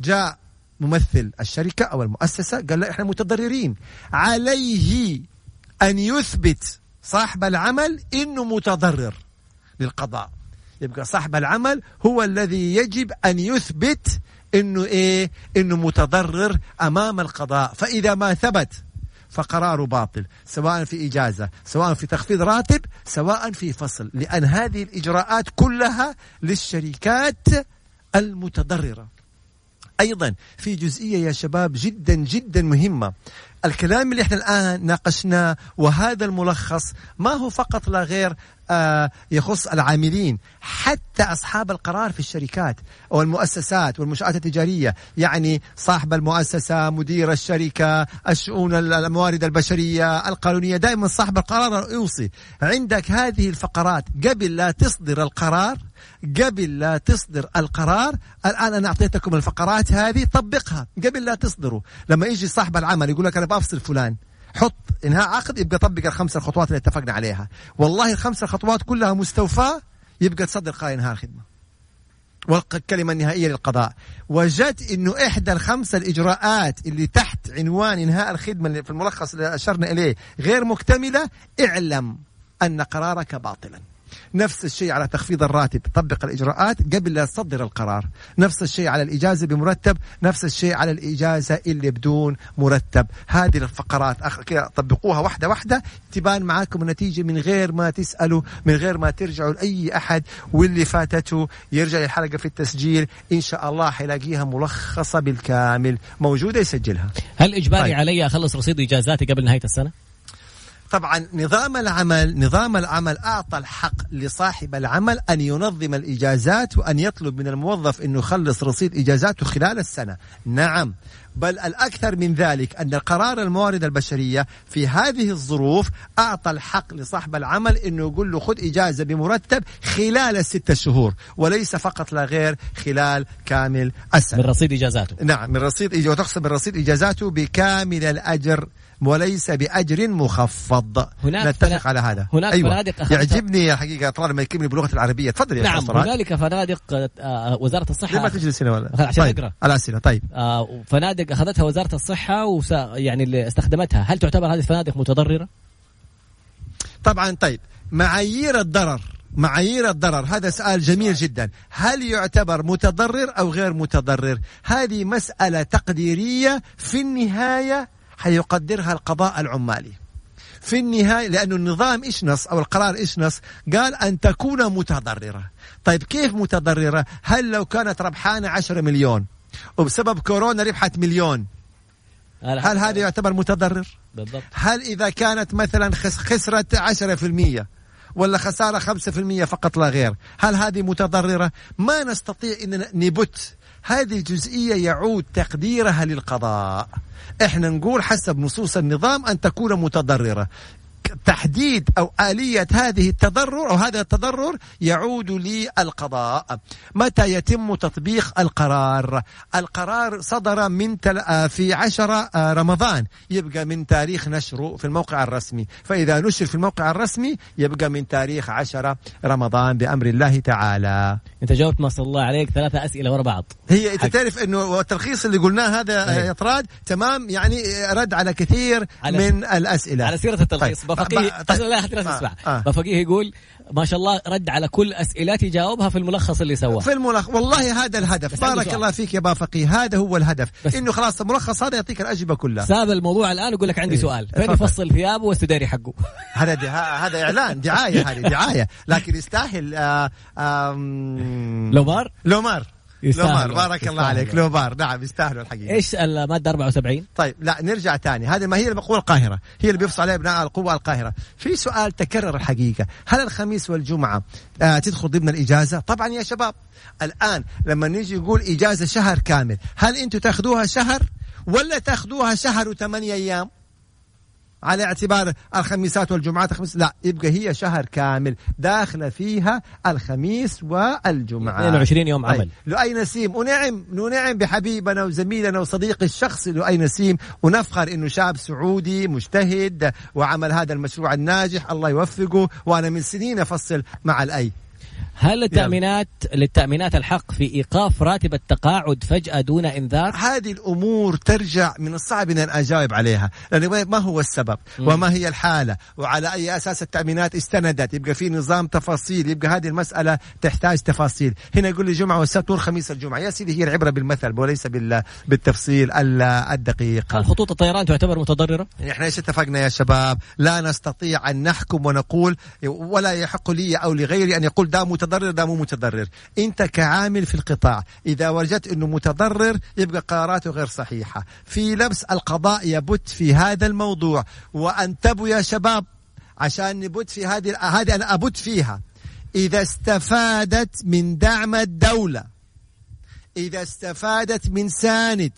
جاء ممثل الشركة أو المؤسسة قال لا إحنا متضررين. عليه أن يثبت صاحب العمل إنه متضرر للقضاء. يبقى صاحب العمل هو الذي يجب أن يثبت إنه إيه؟ إنه متضرر أمام القضاء. فإذا ما ثبت فقراره باطل سواء في إجازة سواء في تخفيض راتب سواء في فصل لأن هذه الإجراءات كلها للشركات المتضررة. أيضا في جزئية يا شباب جدا جدا مهمة. الكلام اللي إحنا الآن ناقشناه وهذا الملخص ما هو فقط لا غير آه يخص العاملين حتى أصحاب القرار في الشركات أو المؤسسات والمنشآت التجارية. يعني صاحب المؤسسة مدير الشركة الشؤون الموارد البشرية القانونية. دائما صاحب القرار يوصي عندك هذه الفقرات قبل لا تصدر القرار قبل لا تصدر القرار. الآن أنا أعطيتكم الفقرات هذه طبقها قبل لا تصدروا. لما يجي صاحب العمل يقول لك أنا بفصل فلان. حط انهاء عقد يبقى طبق الخمس الخطوات اللي اتفقنا عليها. والله الخمس الخطوات كلها مستوفاه يبقى تصدر قرار انهاء الخدمة. والكلمة النهائية للقضاء. وجدت أنه إحدى الخمسة الإجراءات اللي تحت عنوان إنهاء الخدمة اللي في الملخص اللي أشرنا إليه غير مكتملة اعلم أن قرارك باطلا. نفس الشيء على تخفيض الراتب طبق الإجراءات قبل لا تصدر القرار. نفس الشيء على الإجازة بمرتب نفس الشيء على الإجازة اللي بدون مرتب. هذه الفقرات أخ... كده طبقوها واحدة واحدة تبان معاكم النتيجة من غير ما تسألوا من غير ما ترجعوا لأي أحد واللي فاتته. يرجع للحلقة في التسجيل إن شاء الله حيلاقيها ملخصة بالكامل. موجودة يسجلها. هل إجباري طيب. علي أخلص رصيد إجازاتي قبل نهاية السنة؟ طبعا نظام العمل نظام العمل أعطى الحق لصاحب العمل أن ينظم الإجازات وأن يطلب من الموظف إنه يخلص رصيد إجازاته خلال السنة. نعم. بل الأكثر من ذلك أن قرار الموارد البشرية في هذه الظروف أعطى الحق لصاحب العمل أنه يقول له خذ إجازة بمرتب خلال الستة شهور وليس فقط لا غير خلال كامل السنة. من رصيد إجازاته. نعم من رصيد وتحسب من رصيد إجازاته بكامل الأجر وليس بأجر مخفض. هناك نتفق فنا- على هذا. هناك أيوة. فنادق أخذتها- يعجبني حقيقة طلال لما يكلمني بلغة العربية. تفضل يا نعم. هنالك فنادق آه، وزارة ليه الصحة. ما تجلس هنا ولا؟ عشان طيب. أقرأ. الأسئلة طيب. آه، فنادق أخذتها وزارة الصحة وس... يعني اللي استخدمتها. هل تعتبر هذه الفنادق متضررة؟ طبعا طيب. معايير الضرر. معايير الضرر. هذا سؤال جميل جدا. هل يعتبر متضرر أو غير متضرر؟ هذه مسألة تقديرية في النهاية حيقدرها القضاء العمالي. في النهاية لأنه النظام إيش نص؟ أو القرار إيش نص؟ قال أن تكون متضررة. طيب كيف متضررة؟ هل لو كانت ربحانة 10 مليون وبسبب كورونا ربحت مليون هل هذا يعتبر متضرر؟ بالضبط. هل إذا كانت مثلا خس- خسرت 10% ولا خسارة 5% فقط لا غير هل هذه متضررة؟ ما نستطيع أن نبت هذه الجزئية يعود تقديرها للقضاء. إحنا نقول حسب نصوص النظام أن تكون متضررة. تحديد أو آلية هذه التضرر أو هذا التضرر يعود للقضاء متى يتم تطبيق القرار؟ القرار صدر من تل... آه في عشرة آه رمضان. يبقى من تاريخ نشره في الموقع الرسمي. فإذا نشر في الموقع الرسمي يبقى من تاريخ عشرة رمضان بأمر الله تعالى. أنت جاوبت ما شاء الله عليك. ثلاثة أسئلة ورا بعض. هي أنت تعرف إنه التلخيص اللي قلناه هذا أيوة. يا طراد تمام؟ يعني رد على كثير على- من الأسئلة. على سيرة التلخيص. طيب. بفقيه ب- طيب. لا خلينا آه، نسمع آه. يقول ما شاء الله رد على كل اسئلتي جاوبها في الملخص اللي سواه. في الملخص والله هذا الهدف. بارك. الله فيك يا با فقيه. هذا هو الهدف. بس- إنه خلاص الملخص هذا يعطيك الأجوبة كلها. ساب الموضوع الآن ويقول لك عندي إيه. سؤال. فين. يفصل ثيابه والسداري حقه؟ *laughs* هذا هذا إعلان. دعاية هذه دعاية. لكن يستاهل آه لومار؟ لومار. لومار بارك الله. عليك. لومار نعم يستاهلوا الحقيقة. إيش الماده 74 طيب لا نرجع تاني هذه ما هي القوى القاهرة. هي اللي بيفصل عليها ابناء القوى القاهرة. في سؤال تكرر الحقيقة. هل الخميس والجمعة آه تدخل ضمن الإجازة؟ طبعا يا شباب. الآن لما نيجي نقول إجازة شهر كامل هل أنتم تاخذوها شهر ولا تاخذوها شهر وثمانية أيام؟ على اعتبار الخميسات والجمعات. الخميس لا يبقى هي شهر كامل داخلة فيها الخميس والجمعة. 22 يوم طيب. عمل. لؤي نسيم؟ ونعم ونعم بحبيبنا وزميلنا وصديقي الشخصي لؤي نسيم. ونفخر إنه شاب سعودي مجتهد وعمل هذا المشروع الناجح. الله يوفقه وأنا من سنين أفصل مع الأي. هل التامينات للتأمينات الحق في إيقاف راتب التقاعد فجأة دون إنذار؟ هذه الأمور ترجع من الصعب ان أنا اجاوب عليها لأنه ما هو السبب. وما هي الحالة؟ وعلى أي أساس التأمينات استندت؟ يبقى في نظام تفاصيل يبقى هذه المسألة تحتاج تفاصيل. هنا يقول لي جمعة والسبت والخميس الجمعة. يا سيدي هي العبرة بالمثل وليس بال- بالتفصيل ال- الدقيق. هل خطوط الطيران تعتبر متضررة؟ يعني إحنا إيش اتفقنا يا شباب؟ لا نستطيع أن نحكم ونقول ولا يحق لي أو لغيري أن يقول ده متضرر. متضرر ده مو متضرر. انت كعامل في القطاع إذا وجدت إنه متضرر يبقى قراراته غير صحيحة. في لبس القضاء يبت في هذا الموضوع. وانتبهوا يا شباب عشان نبت في هذه هذه أنا أبت فيها. إذا استفادت من دعم الدولة إذا استفادت من ساند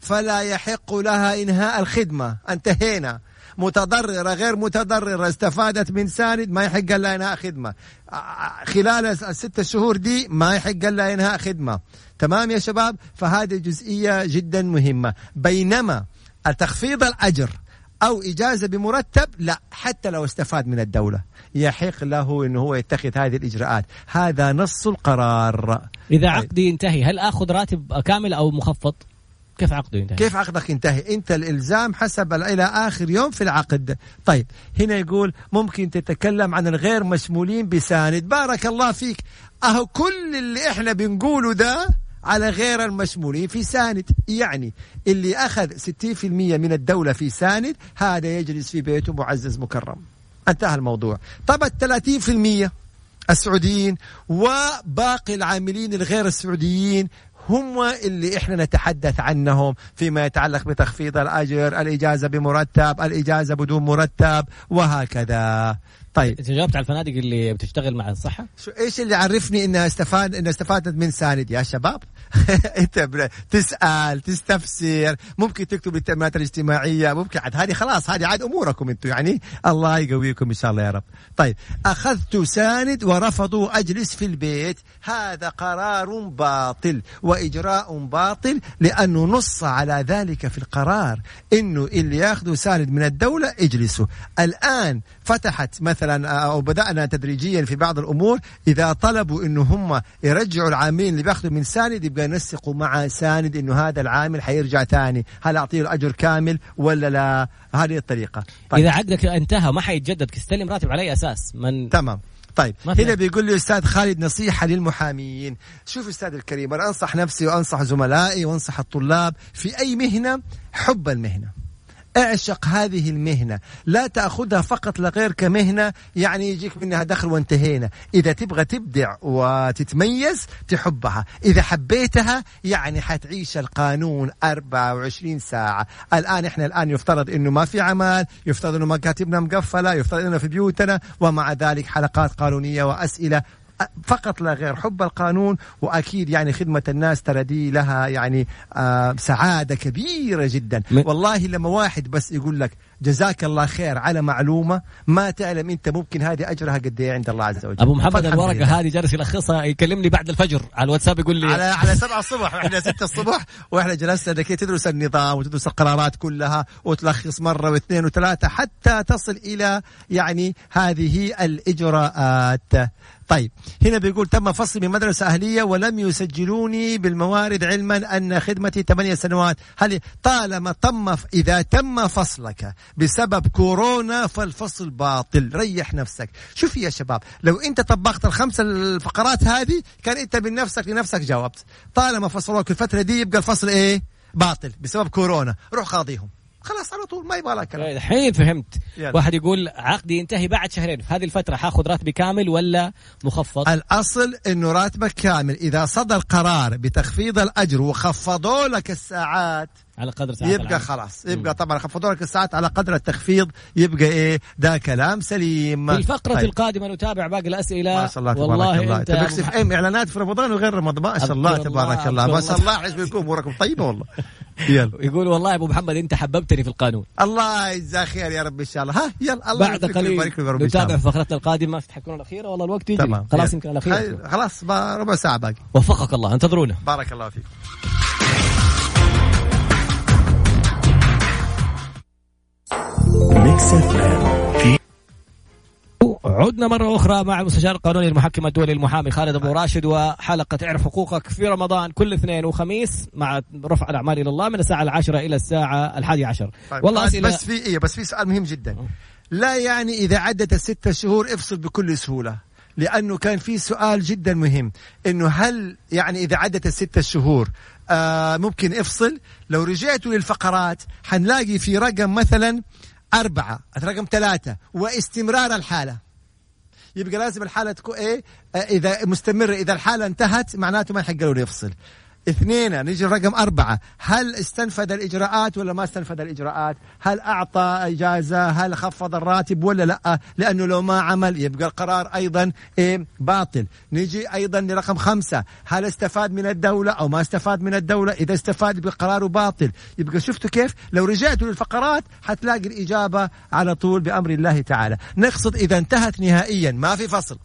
فلا يحق لها إنهاء الخدمة. أنتهينا. متضررة غير متضررة استفادت من ساند ما يحق لها إنهاء خدمة. خلال الست شهور دي ما يحق لها إنهاء خدمة. تمام يا شباب؟ فهذه جزئية جدا مهمة. بينما تخفيض الأجر أو إجازة بمرتب لا حتى لو استفاد من الدولة. يحق له أنه هو يتخذ هذه الإجراءات. هذا نص القرار. إذا طيب. عقدي ينتهي هل آخذ راتب كامل أو مخفض؟ كيف عقده ينتهي؟ كيف عقدك ينتهي؟ انت الإلزام حسب إلى آخر يوم في العقد. طيب هنا يقول ممكن تتكلم عن الغير مشمولين بساند، بارك الله فيك. أهو كل اللي إحنا بنقوله ده على غير المشمولين في ساند يعني اللي أخذ 60% من الدولة في ساند هذا يجلس في بيته معزز مكرم انتهى الموضوع طب ال 30% السعوديين وباقي العاملين الغير السعوديين هم اللي إحنا نتحدث عنهم فيما يتعلق بتخفيض الأجر، الإجازة بمرتب، الإجازة بدون مرتب وهكذا. طيب إنت جاوبت على الفنادق اللي بتشتغل مع الصحة؟ شو إيش اللي عرفني إنها استفاد إنها استفادت من ساند يا شباب؟ *laughs* انت تسأل تستفسر ممكن تكتب للتامينات الاجتماعية ممكن عاد هذه خلاص هذه عاد أموركم أنتم يعني الله يقويكم إن شاء الله يا رب. طيب أخذت ساند ورفضوا أجلس في البيت هذا قرار باطل وإجراء باطل لأنه نص على ذلك في القرار إنه اللي ياخذوا ساند من الدولة اجلسوا. الآن فتحت مثلا أو بدأنا تدريجيا في بعض الأمور إذا طلبوا إنه هم يرجعوا العاملين اللي بياخذوا من ساند يبقى ينسقوا مع ساند إنه هذا العامل حيرجع ثاني. هل أعطيه الأجر كامل ولا لا؟ هذه الطريقة. طيب. إذا عقدك انتهى ما حيتجدد. تستلم راتب على أي أساس؟ من تمام. طيب. هنا بيقول لي أستاذ خالد نصيحة للمحاميين شوف أستاذ الكريم أنا أنصح نفسي وأنصح زملائي وأنصح الطلاب في أي مهنة حب المهنة. اعشق هذه المهنة. لا تأخذها فقط لغير كمهنة يعني يجيك منها دخل وانتهينا. إذا تبغى تبدع وتتميز تحبها. إذا حبيتها يعني حتعيش القانون 24 ساعة. الآن إحنا الآن يفترض أنه ما في عمل يفترض أنه مكاتبنا مقفلة يفترض أنه في بيوتنا ومع ذلك حلقات قانونية وأسئلة فقط لا غير حب القانون وأكيد يعني خدمة الناس ترى دي لها يعني آه سعادة كبيرة جدا. والله لما واحد بس يقول لك جزاك الله خير على معلومة ما تعلم أنت ممكن هذه أجرها قد إيه عند الله عز وجل. أبو محمد الورقة هذه جالس يلخصها يكلمني بعد الفجر على الواتساب يقول لي على على 7 الصبح وإحنا 6 الصبح وإحنا جلسنا كي تدرس النظام وتدرس القرارات كلها وتلخص مرة واثنين وثلاثة حتى تصل إلى يعني هذه الإجراءات. طيب هنا بيقول تم فصلي من مدرسة أهلية ولم يسجلوني بالموارد علما أن خدمتي ثمانية سنوات. هل طالما تم إذا تم فصلك بسبب كورونا فالفصل باطل. ريح نفسك. شوف يا شباب لو أنت طبقت الخمس الفقرات هذه كان أنت بنفسك لنفسك جاوبت. طالما فصلوك الفترة دي يبقى الفصل إيه؟ باطل بسبب كورونا. روح قاضيهم خلاص على طول ما يبغى لها كلام. الحين فهمت. يلا. واحد يقول عقدي ينتهي بعد شهرين. في هذه الفترة حاخذ راتبي كامل ولا مخفض؟ الأصل إنه راتبك كامل. إذا صدر قرار بتخفيض الأجر وخفضوا لك الساعات على قدر ساعات يبقى العمل. خلاص. يبقى طبعا خفضوا لك الساعات على قدر التخفيض. يبقى إيه؟ ده كلام سليم. في الفقرة طيب. القادمة نتابع باقي الأسئلة. ما شاء الله تبارك والله الله. تبقى في إعلانات في رمضان وغير رمضان. ما شاء الله تبارك الله. ما شاء الله. عزبكم اموركم طيبة والله. يلا. يقول والله أبو محمد أنت حببتني في القانون. الله يجزاه خير يا رب إن شاء الله. ها يلا. الله بعد قليل. نتابع فقرتنا القادمة. تحكون الأخيرة؟ والله الوقت يجري تمام. خلاص يمكن الأخيرة. خلاص ربع ساعة باقي. وفقك الله. أنتظرونا. بارك الله فيك. ميكس عدنا مرة أخرى مع المستشار القانوني المحكم الدولي المحامي خالد أبو راشد وحلقة اعرف حقوقك في رمضان كل اثنين وخميس مع رفع الأعمال إلى الله من الساعة العاشرة إلى الساعة الحادية عشر. طيب والله أسئلة بس في إيه بس في سؤال مهم جدا. لا يعني إذا عدت الستة شهور افصل بكل سهولة لأنه كان في سؤال جدا مهم إنه هل يعني إذا عدت الستة شهور آه ممكن افصل؟ لو رجعتوا للفقرات حنلاقي في رقم مثلا أربعة رقم ثلاثة واستمرار الحالة. يبقى لازم الحالة تكون آه، إذا مستمرة إذا الحالة انتهت معناته ما يحق له يفصل. اثنين نيجي رقم أربعة. هل استنفذ الإجراءات ولا ما استنفذ الإجراءات؟ هل أعطى إجازة؟ هل خفض الراتب ولا لا؟ لأنه لو ما عمل يبقى القرار أيضا إيه باطل. نيجي أيضا لرقم خمسة. هل استفاد من الدولة أو ما استفاد من الدولة؟ إذا استفاد يبقى باطل. يبقى شفتوا كيف؟ لو رجعتوا للفقرات حتلاقي الإجابة على طول بأمر الله تعالى. نقصد إذا انتهت نهائيا ما في فصل.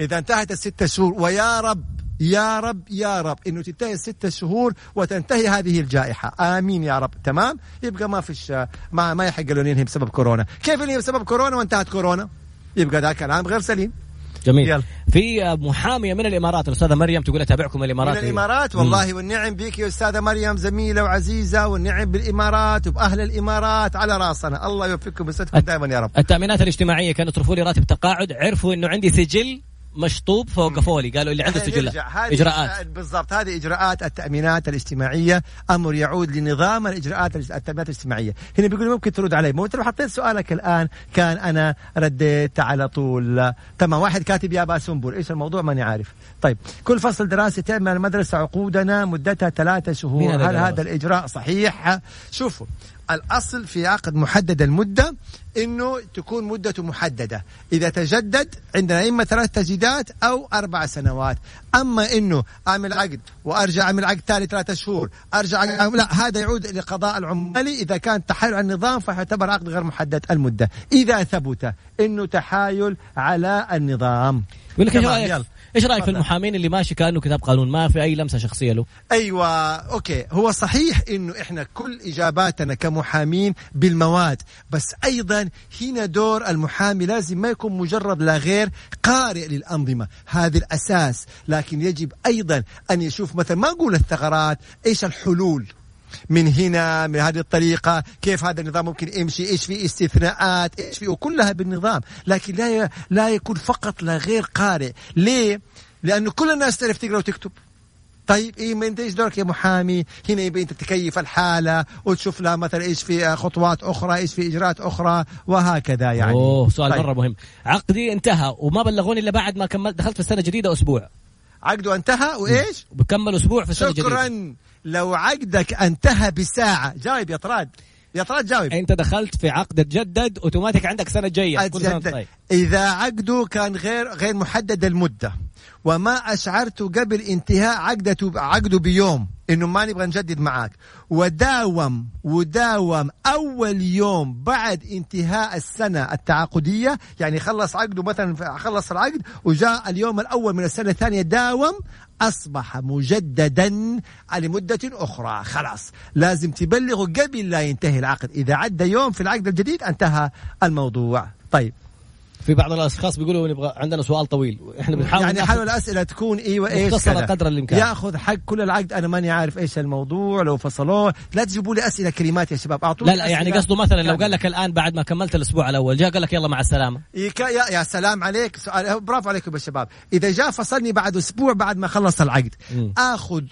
إذا انتهت الستة شهور ويا رب يا رب يا رب. إنه تنتهي الستة شهور وتنتهي هذه الجائحة. آمين يا رب. تمام؟ يبقى ما فيش ما ما يحق له ينهي بسبب كورونا. كيف ينهي بسبب كورونا وانتهت كورونا؟ يبقى ذا كلام غير سليم. جميل. يلا. في محامية من الإمارات الاستاذه مريم تقول أتابعكم من الإمارات. من الإمارات؟ والله والنعم بك يا أستاذة مريم زميلة وعزيزة والنعم بالإمارات وبأهل الإمارات على راسنا. الله يوفقكم ويسعدكم دائما يا رب. التأمينات الاجتماعية كانوا يطرفوا لي راتب تقاعد. عرفوا إنه عندي سجل مشطوب فوق فولي. قالوا اللي عنده سجل نرجع. هذه إجراءات. بالضبط. هذه إجراءات التأمينات الاجتماعية. أمر يعود لنظام الإجراءات الاج- التأمينات الاجتماعية. هنا بيقولوا ممكن ترد علي. مو انت لو حطيت سؤالك الآن. كان أنا رديت على طول. تمام. واحد كاتب يا أبا سنبل إيش الموضوع؟ ماني عارف. طيب. كل فصل دراسي تعمل المدرسة عقودنا مدتها ثلاثة شهور. هل هذا؟ الإجراء صحيح؟ شوفوا. الأصل في عقد محدد المدة إنه تكون مدته محددة. إذا تجدد عندنا إما ثلاث تجديدات أو أربع سنوات. أما إنه أعمل عقد وأرجع أعمل عقد ثاني ثلاثة شهور أرجع لا هذا يعود لقضاء العمالي إذا كان تحايل على النظام فيعتبر عقد غير محدد المدة. إذا ثبت إنه تحايل على النظام. يقول لك إيش رأيك في. المحامين اللي ماشي كأنه كتاب قانون؟ ما في أي لمسة شخصية له. أيوه أوكي. هو صحيح إنه إحنا كل إجاباتنا كمحامين بالمواد بس أيضا هنا دور المحامي لازم ما يكون مجرد لا غير قارئ للأنظمة. هذا الأساس. لكن يجب أيضا أن يشوف مثلا ما أقول الثغرات إيش الحلول؟ من هنا من هذه الطريقة كيف هذا النظام ممكن يمشي إيش في استثناءات إيش في وكلها بالنظام. لكن لا لا يكون فقط لا غير قارئ. ليه؟ لأنه كل الناس تعرف تقرأ وتكتب. طيب إيه ما أنت إيش دورك يا محامي هنا يبي أنت تكيف الحالة وتشوف لها مثلا إيش في خطوات أخرى إيش في إجراءات أخرى وهكذا يعني. أوه سؤال طيب. مرة مهم. عقدي انتهى وما بلغوني إلا بعد ما كملت دخلت في السنة الجديده أسبوع. عقده انتهى وإيش؟ بكمل أسبوع في السنة الجديدة. شكرا لو عقدك انتهى بساعة. جاوب يا طراد. يا طراد جاوب. انت دخلت في عقد تجدد أوتوماتيك عندك سنة جاية. كل سنة. طيب. إذا عقده كان غير غير محدد المدة. وما أشعرته قبل انتهاء عقدته عقده بيوم. إنه ما نبغى نجدد معاك. وداوم وداوم أول يوم بعد انتهاء السنة التعاقدية يعني خلص عقده مثلا خلص العقد وجاء اليوم الأول من السنة الثانية داوم أصبح مجددا لمدة أخرى. خلاص. لازم تبلغه قبل لا ينتهي العقد. إذا عدى يوم في العقد الجديد انتهى الموضوع. طيب. في بعض الأشخاص بيقولوا نبغى عندنا سؤال طويل. إحنا بنحاول يعني حاول الأسئلة تكون أيوه إيش مختصرة كذا. قدر الإمكان. يأخذ حق كل العقد. أنا ماني عارف إيش الموضوع. لو فصلوه. لا تجيبوا لي أسئلة كلمات يا شباب. أعطوني لا لا يعني قصده مثلا لو. قال لك الآن بعد ما كملت الأسبوع الأول جاء قال لك يلا مع السلامة. يك- يا, يا سلام عليك. سؤال برافو عليكم يا شباب. إذا جاء فصلني بعد أسبوع بعد ما خلص العقد. آخذ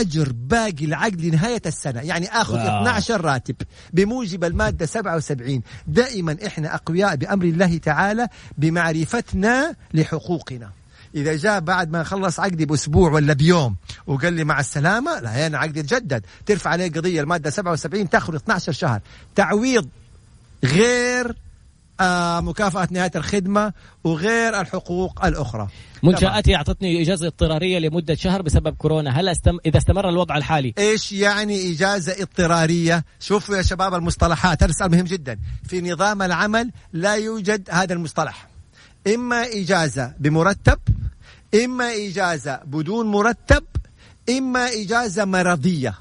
أجر باقي العقد لنهاية السنة. يعني آخذ واو. 12 راتب. بموجب المادة 77 دائما إحنا أقوياء بأمر الله تعالى بمعرفتنا لحقوقنا. إذا جاء بعد ما خلص عقدي بأسبوع ولا بيوم وقال لي مع السلامة لا أنا عقدي يتجدد ترفع عليه قضية المادة 77 تأخذ 12 شهر. تعويض غير مكافأة نهاية الخدمة وغير الحقوق الأخرى منشاتي أعطتني إجازة اضطرارية لمدة شهر بسبب كورونا هل استم... إذا استمر الوضع الحالي إيش يعني إجازة اضطرارية؟ شوفوا يا شباب المصطلحات هذا سؤال مهم جدا، في نظام العمل لا يوجد هذا المصطلح. إما إجازة بمرتب، إما إجازة بدون مرتب، إما إجازة مرضية.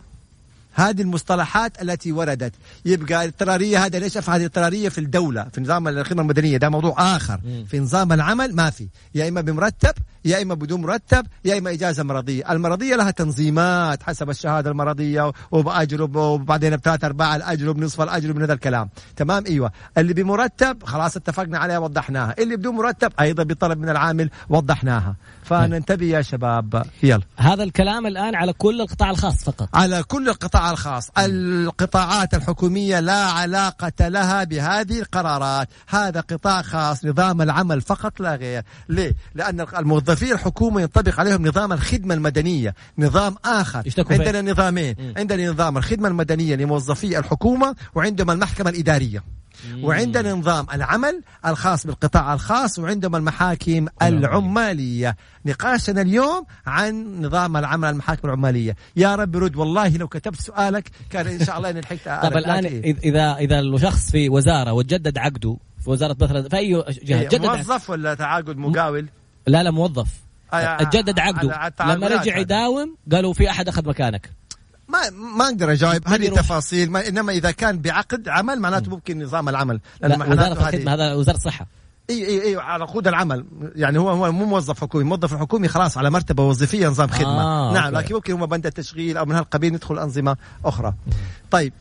هذه المصطلحات التي وردت. يبقى الاضطراريه هذا ليش افعل اضطراريه في الدولة في نظام الخدمة المدنية؟ ده موضوع آخر. في نظام العمل ما في. يا إما بمرتب يا إما بدون مرتب يا إما إجازة مرضية. المرضية لها تنظيمات حسب الشهادة المرضية وبأجر وبعدين بثلاث ارباع الأجر وبنصف الأجر ومن هذا الكلام. تمام؟ إيوه. اللي بمرتب خلاص اتفقنا عليها وضحناها. اللي بدون مرتب أيضا بطلب من العامل وضحناها. فننتبه يا شباب. يلا. هذا الكلام الآن على كل القطاع الخاص فقط. على كل القطاع القطاع الخاص. القطاعات الحكومية لا علاقة لها بهذه القرارات. هذا قطاع خاص نظام العمل فقط لا غير. ليه؟ لأن الموظفين الحكومة ينطبق عليهم نظام الخدمة المدنية. نظام آخر. عندنا نظامين. عندنا نظام الخدمة المدنية لموظفي الحكومة وعندما المحكمة الإدارية. وعندنا نظام العمل الخاص بالقطاع الخاص وعندما المحاكم العمالية. نقاشنا اليوم عن نظام العمل المحاكم العمالية. يا رب رد والله لو كتبت سؤالك كان إن شاء الله إن لحقت طب الآن اذا إذا الشخص في وزارة وتجدد عقده في وزارة مثلا في أي جهة إيه، جدد. موظف ولا تعاقد مقاول؟ لا لا موظف. آه، تجدد على- عقده. لما رجع. يداوم قالوا في أحد أخذ مكانك. ما ما أقدر أجاوب. هذه يروح. التفاصيل ما إنما إذا كان بعقد عمل معناته ممكن نظام العمل. لا لأن وزارة الخدمة هذا وزارة الصحة. إي إي إي على عقود العمل. يعني هو هو مو موظف حكومي. موظف الحكومي خلاص على مرتبة وظيفية نظام خدمة. آه، نعم okay. لكن ممكن هم بند التشغيل أو من هالقبيل ندخل أنظمة أخرى. طيب.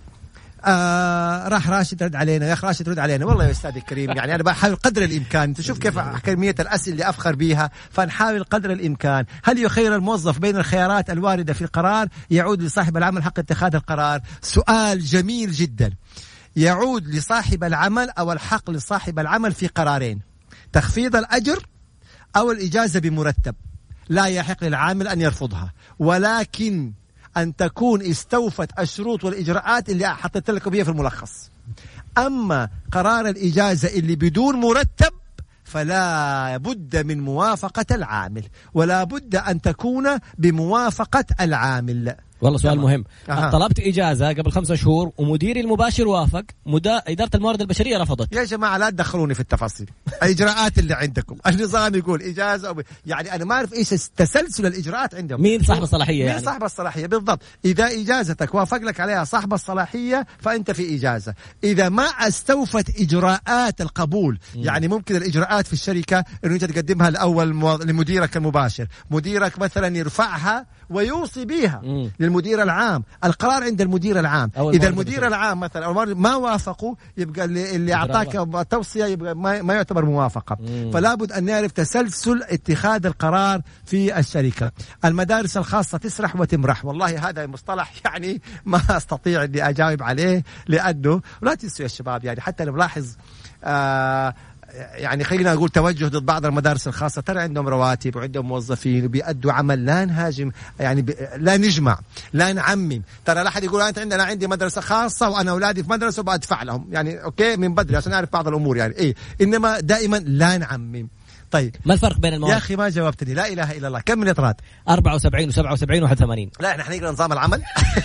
آه راح راشد رد علينا. يا أخي راشد رد علينا. والله يا أستاذ الكريم يعني أنا بحاول قدر الإمكان. تشوف كيف كمية الأسئلة اللي أفخر بها فنحاول قدر الإمكان. هل يخير الموظف بين الخيارات الواردة في القرار؟ يعود لصاحب العمل حق اتخاذ القرار. سؤال جميل جدا. يعود لصاحب العمل أو الحق لصاحب العمل في قرارين. تخفيض الأجر أو الإجازة بمرتب. لا يحق للعامل أن يرفضها. ولكن أن تكون استوفت الشروط والإجراءات اللي حطيت لكم هي في الملخص. أما قرار الإجازة اللي بدون مرتب فلا بد من موافقة العامل ولا بد أن تكون بموافقة العامل. والله سؤال تمام. مهم. أها. طلبت إجازة قبل خمسة شهور ومديري المباشر وافق. مدا... إدارة الموارد البشرية رفضت. يا جماعة لا تدخلوني في التفاصيل. الاجراءات اللي عندكم؟ *laughs* النظام يقول إجازة أو. يعني أنا ما أعرف إيش تسلسل الإجراءات عندهم. مين صاحب الصلاحية مين يعني؟ صاحب الصلاحية؟ بالضبط. إذا إجازتك وافق لك عليها صاحب الصلاحية فأنت في إجازة. إذا ما استوفت إجراءات القبول يعني ممكن الإجراءات في الشركة إنه إنت تقدمها الأول مو- لمديرك المباشر. مديرك مثلا يرفعها ويوصي بها مم. للمدير العام القرار عند المدير العام إذا المدير. العام مثلا ما وافقوا يبقى اللي, اللي. أعطاك توصية يبقى ما, ما يعتبر موافقة مم. فلا بد أن نعرف تسلسل اتخاذ القرار في الشركة المدارس الخاصة تسرح وتمرح والله هذا مصطلح *laughs* يعني ما أستطيع أني أجاوب عليه لأنه لا تنسوا يا شباب يعني حتى أنا بلاحظ آه يعني خلينا نقول توجه ضد بعض المدارس الخاصة ترى عندهم رواتب وعندهم موظفين وبيأدوا عمل لا نهاجم يعني ب... لا نجمع لا نعمم. ترى لا أحد يقول انت عندنا عندي مدرسة خاصة وأنا أولادي في مدرسة وبدفع لهم. يعني أوكي من بدري عشان أعرف بعض الأمور يعني. إيه إنما دائما لا نعمم. طيب. ما الفرق بين يا المواد أخي ما جاوبتني. لا إله إلا الله. كم من اطراد 74 و77 و81 لا إحنا حنقرا نظام العمل.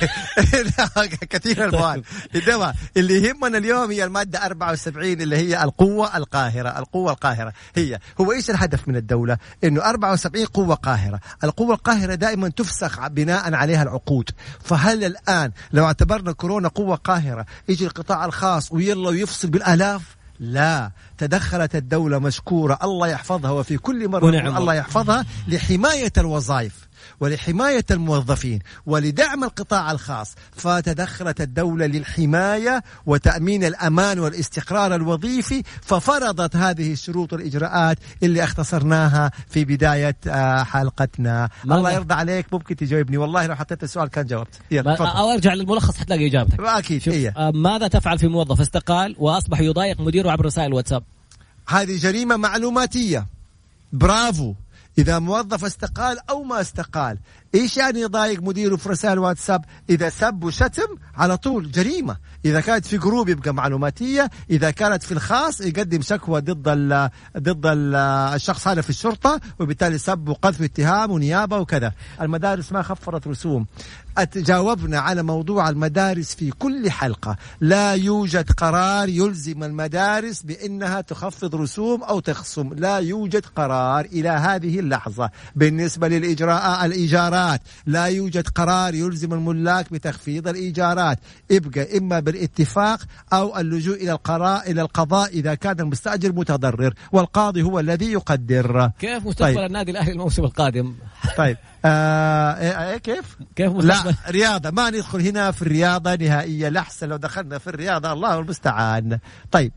*laughs* لا، كثير المواد انما اللي يهمنا اليوم هي المادة 74 اللي هي القوة القاهرة. القوة القاهرة هي هو إيش الهدف من الدولة؟ إنه 74 قوة قاهرة. القوة القاهرة دائما تفسخ بناء عليها العقود. فهل الآن لو اعتبرنا كورونا قوة قاهرة يجي القطاع الخاص ويلا ويفصل بالآلاف؟ لا. تدخلت الدولة مشكورة. الله يحفظها. وفي كل مرة ونعم. الله يحفظها لحماية الوظائف. ولحماية الموظفين ولدعم القطاع الخاص فتدخلت الدولة للحماية وتأمين الأمان والاستقرار الوظيفي ففرضت هذه الشروط والإجراءات اللي اختصرناها في بداية آه، حلقتنا. ما- الله يرضى عليك ممكن تجاوبني. والله لو حطيت السؤال كان جاوبت. يلا أو ارجع للملخص حتلاقي إجابتك. أكيد شوف هي آه، ماذا تفعل في موظف استقال وأصبح يضايق مديره عبر رسائل الواتساب؟ هذه جريمة معلوماتية. برافو. إذا موظف استقال أو ما استقال. إيش يعني يضايق مديره في رسائل واتساب؟ إذا سب وشتم على طول جريمة. إذا كانت في group يبقى معلوماتية إذا كانت في الخاص يقدم شكوى ضد ال ضد ال الشخص هذا في الشرطة وبالتالي سب وقذف اتهام ونيابة وكذا. المدارس ما خفضت رسوم. أت- جاوبنا على موضوع المدارس في كل حلقة. لا يوجد قرار يلزم المدارس بأنها تخفض رسوم أو تخصم. لا يوجد قرار إلى هذه اللحظة. بالنسبة للإجراء الإيجارات لا يوجد قرار يلزم الملاك بتخفيض الإيجارات. ابقى إما بالاتفاق أو اللجوء إلى القراء إلى القضاء إذا كان المستأجر متضرر والقاضي هو الذي يقدر. كيف مستقبل طيب. النادي الاهلي الموسم القادم؟ طيب. آه إيه إيه كيف؟ كيف لا مستقبل رياضة. ما ندخل هنا في الرياضة نهائيا لحسن لو دخلنا في الرياضة. الله المستعان. طيب.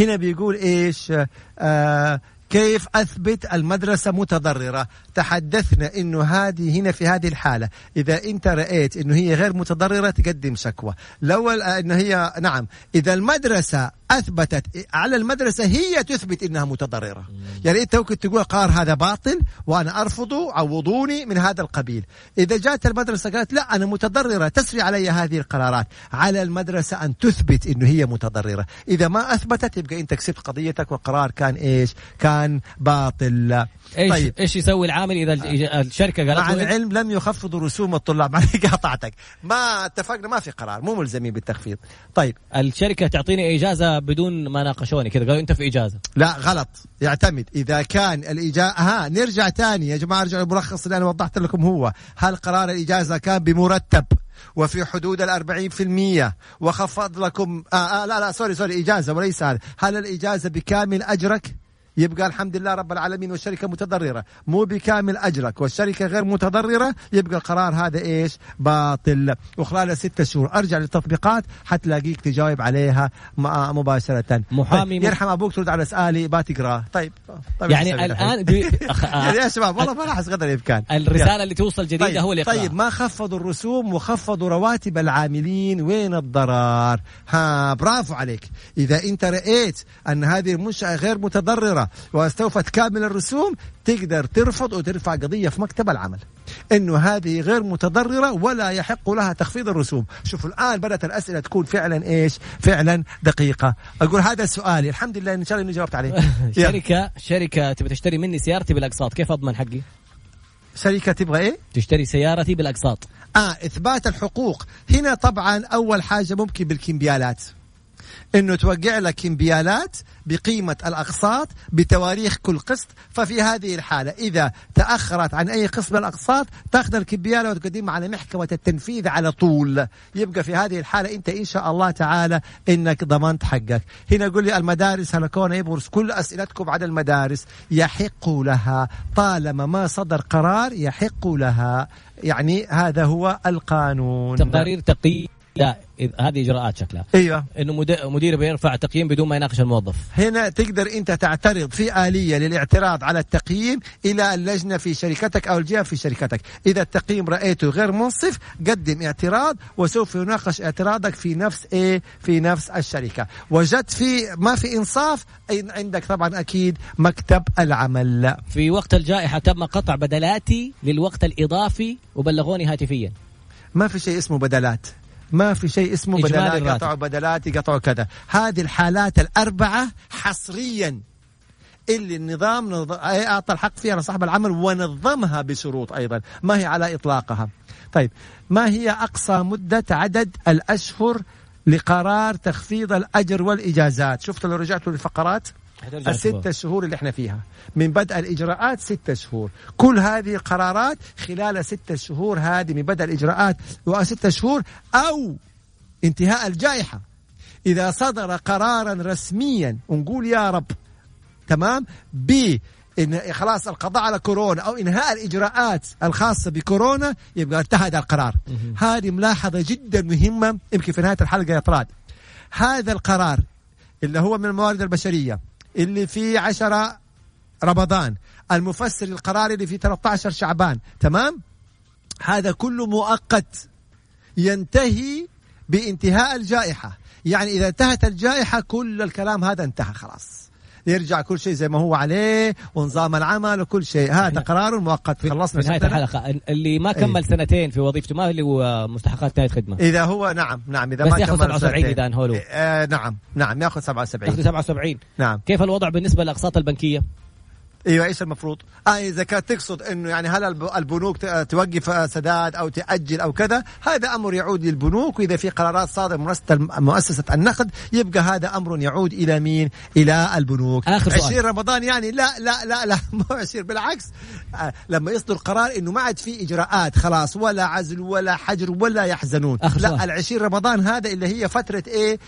هنا بيقول إيش؟ آه كيف أثبت المدرسة متضررة؟ تحدثنا انه هذه هنا في هذه الحالة. إذا أنت رأيت إنه هي غير متضررة تقدم شكوى. لو إنه هي نعم إذا المدرسة أثبتت على المدرسة هي تثبت إنها متضررة. يعني أنت ممكن تقول قرار هذا باطل وأنا ارفضه عوضوني من هذا القبيل. إذا جاءت المدرسة قالت لا أنا متضررة تسري علي هذه القرارات. على المدرسة أن تثبت إنه هي متضررة. إذا ما أثبتت يبقى أنت كسبت قضيتك والقرار كان إيش؟ كان باطل. إيش طيب. إيش يسوي العامل إذا الشركة قالت مع العلم لم يخفضوا رسوم الطلاب. *laughs* ما قاطعتك. ما اتفقنا ما في قرار. مو ملزمين بالتخفيض. طيب. الشركة تعطيني إجازة بدون ما ناقشوني كذا. قالوا إنت في إجازة. لا غلط. يعتمد. إذا كان الاجازه ها نرجع ثاني يا جماعة ارجع الملخص اللي أنا وضحت لكم هو. هل قرار الإجازة كان بمرتب وفي حدود الأربعين في المية وخفض لكم آه آه لا لا sorry sorry إجازة وليس هذا. هل الإجازة بكامل أجرك؟ يبقى الحمد لله رب العالمين والشركة متضررة. مو بكامل أجرك والشركة غير متضررة يبقى القرار هذا إيش؟ باطل. وخلال ستة شهور أرجع للتطبيقات حتلاقيك تجاوب عليها مباشرة. محامي طيب يرحم أبوك ترد على سؤالي باتقرا طيب, طيب يعني الآن. يعني *laughs* يا شباب والله ما راح قدر الإمكان الرسالة اللي توصل جديدة طيب هو الإقرار طيب ما خفضوا الرسوم وخفضوا رواتب العاملين؟ وين الضرر ها برافو عليك. إذا أنت رأيت أن هذه المنشأة غير متضررة واستوفت كامل الرسوم تقدر ترفض وترفع قضية في مكتب العمل. إنه هذه غير متضررة ولا يحق لها تخفيض الرسوم. شوفوا الآن بدأت الأسئلة تكون فعلا إيش؟ فعلا دقيقة. أقول هذا سؤالي. الحمد لله إن شاء الله إني جاوبت عليه. *laughs* شركة شركة تبي تشتري مني سيارتي بالاقساط. كيف أضمن حقي؟ شركة تبغى إيه؟ تشتري سيارتي بالاقساط. آه إثبات الحقوق. هنا طبعا أول حاجة ممكن بالكمبيالات. إنه توقع لك كمبيالات بقيمة الأقساط بتواريخ كل قسط. ففي هذه الحالة إذا تأخرت عن أي قسط من الأقساط تأخذ الكمبيالة وتقدمها على محكمة التنفيذ على طول. يبقى في هذه الحالة أنت إن شاء الله تعالى إنك ضمنت حقك. هنا يقول لي المدارس هلكونا يبرس كل أسئلتكم على المدارس. يحق لها طالما ما صدر قرار يحق لها. يعني هذا هو القانون. تقارير تقييم لا هذه إجراءات شكلها. أيوه. إنه مدير بيرفع تقييم بدون ما يناقش الموظف. هنا تقدر أنت تعترض في آلية للاعتراض على التقييم إلى اللجنة في شركتك أو الجهة في شركتك. إذا التقييم رأيته غير منصف قدم اعتراض وسوف يناقش اعتراضك في نفس إيه؟ في نفس الشركة. وجدت في ما في إنصاف عندك طبعا أكيد مكتب العمل. في وقت الجائحة تم قطع بدلاتي للوقت الإضافي وبلغوني هاتفيا. ما في شيء اسمه بدلات. ما في شيء اسمه بدلات يقطعوا بدلات يقطعوا كذا. هذه الحالات الأربعة حصريا. اللي النظام أعطى الحق فيها لصاحب العمل ونظمها بشروط أيضا. ما هي على إطلاقها. طيب ما هي أقصى مدة عدد الأشهر لقرار تخفيض الأجر والإجازات؟ شفت لو رجعتوا للفقرات؟ الستة شهور اللي إحنا فيها. من بدء الإجراءات ستة شهور. كل هذه القرارات خلال ستة شهور هذه من بدء الإجراءات وستة شهور أو انتهاء الجائحة. إذا صدر قرارا رسميا ونقول يا رب تمام ب إن خلاص القضاء على كورونا أو إنهاء الإجراءات الخاصة بكورونا يبقى انتهى هذا القرار. هذه ملاحظة جدا مهمة يمكن في نهاية الحلقة يا طراد هذا القرار اللي هو من الموارد البشرية اللي في عشرة رمضان. المفسر القرار اللي في 13 شعبان. تمام؟ هذا كله مؤقت ينتهي بانتهاء الجائحة. يعني إذا انتهت الجائحة كل الكلام هذا انتهى خلاص. يرجع كل شيء زي ما هو عليه ونظام العمل وكل شيء. هذا قرار مؤقت خلصنا في نهايه الحلقة. اللي ما كمل إيه؟ سنتين في وظيفته ما اللي هو مستحقات نهايه خدمة؟ إذا هو نعم نعم إذا بس ما ياخذ 77 إذا انهولو آه نعم نعم ياخذ 77 ياخذ 77 نعم. كيف الوضع بالنسبة للاقساط البنكية؟ إيوه إيش المفروض؟ آه إذا كانت تقصد إنه يعني هل البنوك توقف سداد أو تأجل أو كذا هذا أمر يعود للبنوك وإذا في قرارات صادرة مؤسسة النقد يبقى هذا أمر يعود إلى مين؟ إلى البنوك. آخر 20 رمضان يعني لا لا لا لا *laughs* مو 20 بالعكس. آه لما يصدر قرار إنه ما عاد في إجراءات خلاص ولا عزل ولا حجر ولا يحزنون. آخر لا ال 20 رمضان هذا اللي هي فترة إيه؟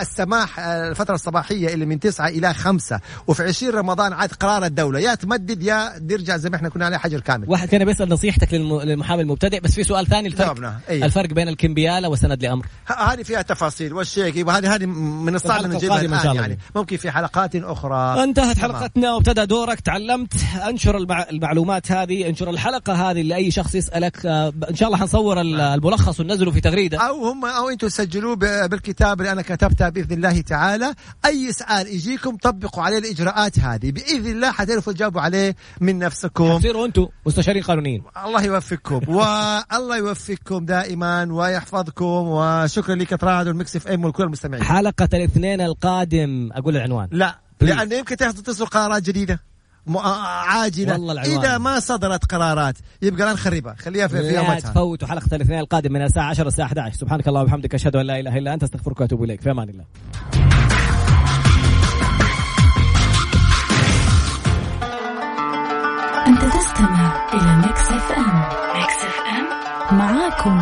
السماح الفترة الصباحية اللي من 9 إلى 5 وفي 20 رمضان عاد قرار الدولة. يا تمدد يا نرجع زي ما إحنا كنا عليه حجر كامل. واحد كان بيسأل نصيحتك للم- للمحامي المبتدئ بس في سؤال ثاني الفرق جاوبنا. أي. الفرق بين الكمبيالة وسند لأمر. هذه فيها تفاصيل والشيء يبقى هذه هذه من الصعب ان نجيبها الآن. يعني. ممكن في حلقات أخرى. انتهت تمام. حلقتنا وابتدى دورك. تعلمت انشر المع... المعلومات هذه انشر الحلقة هذه لأي شخص يسألك. آه، إن شاء الله حنصور ال- الملخص وننزله في تغريدة. أو هم أو أنتم سجلوه بالكتاب اللي أنا كتبتها بإذن الله تعالى. أي سؤال يجيكم طبقوا عليه الإجراءات هذه. بإذن الله حتعرفوا تجاوبوا عليه من نفسكم. تصيروا أنتم مستشارين قانونيين. الله يوفقكم. *laughs* والله يوفقكم دائما ويحفظكم. وشكرا لك طراد وال Mix FM ولكل المستمعين. حلقة الاثنين القادم أقول العنوان. لا Please. لأن يمكن تصدر قرارات جديدة. م- آه، عاجلة. والله العنوان. إذا ما صدرت قرارات يبقى لا نخربها خليها في في لا تفوتوا حلقة الاثنين القادم من الساعة 10 الساعة 11 سبحانك اللهم وبحمدك أشهد أن لا إله إلا أنت أستغفرك وأتوب إليك. في أمان الله. أنت تستمع إلى Mix FM. Mix FM. معاكم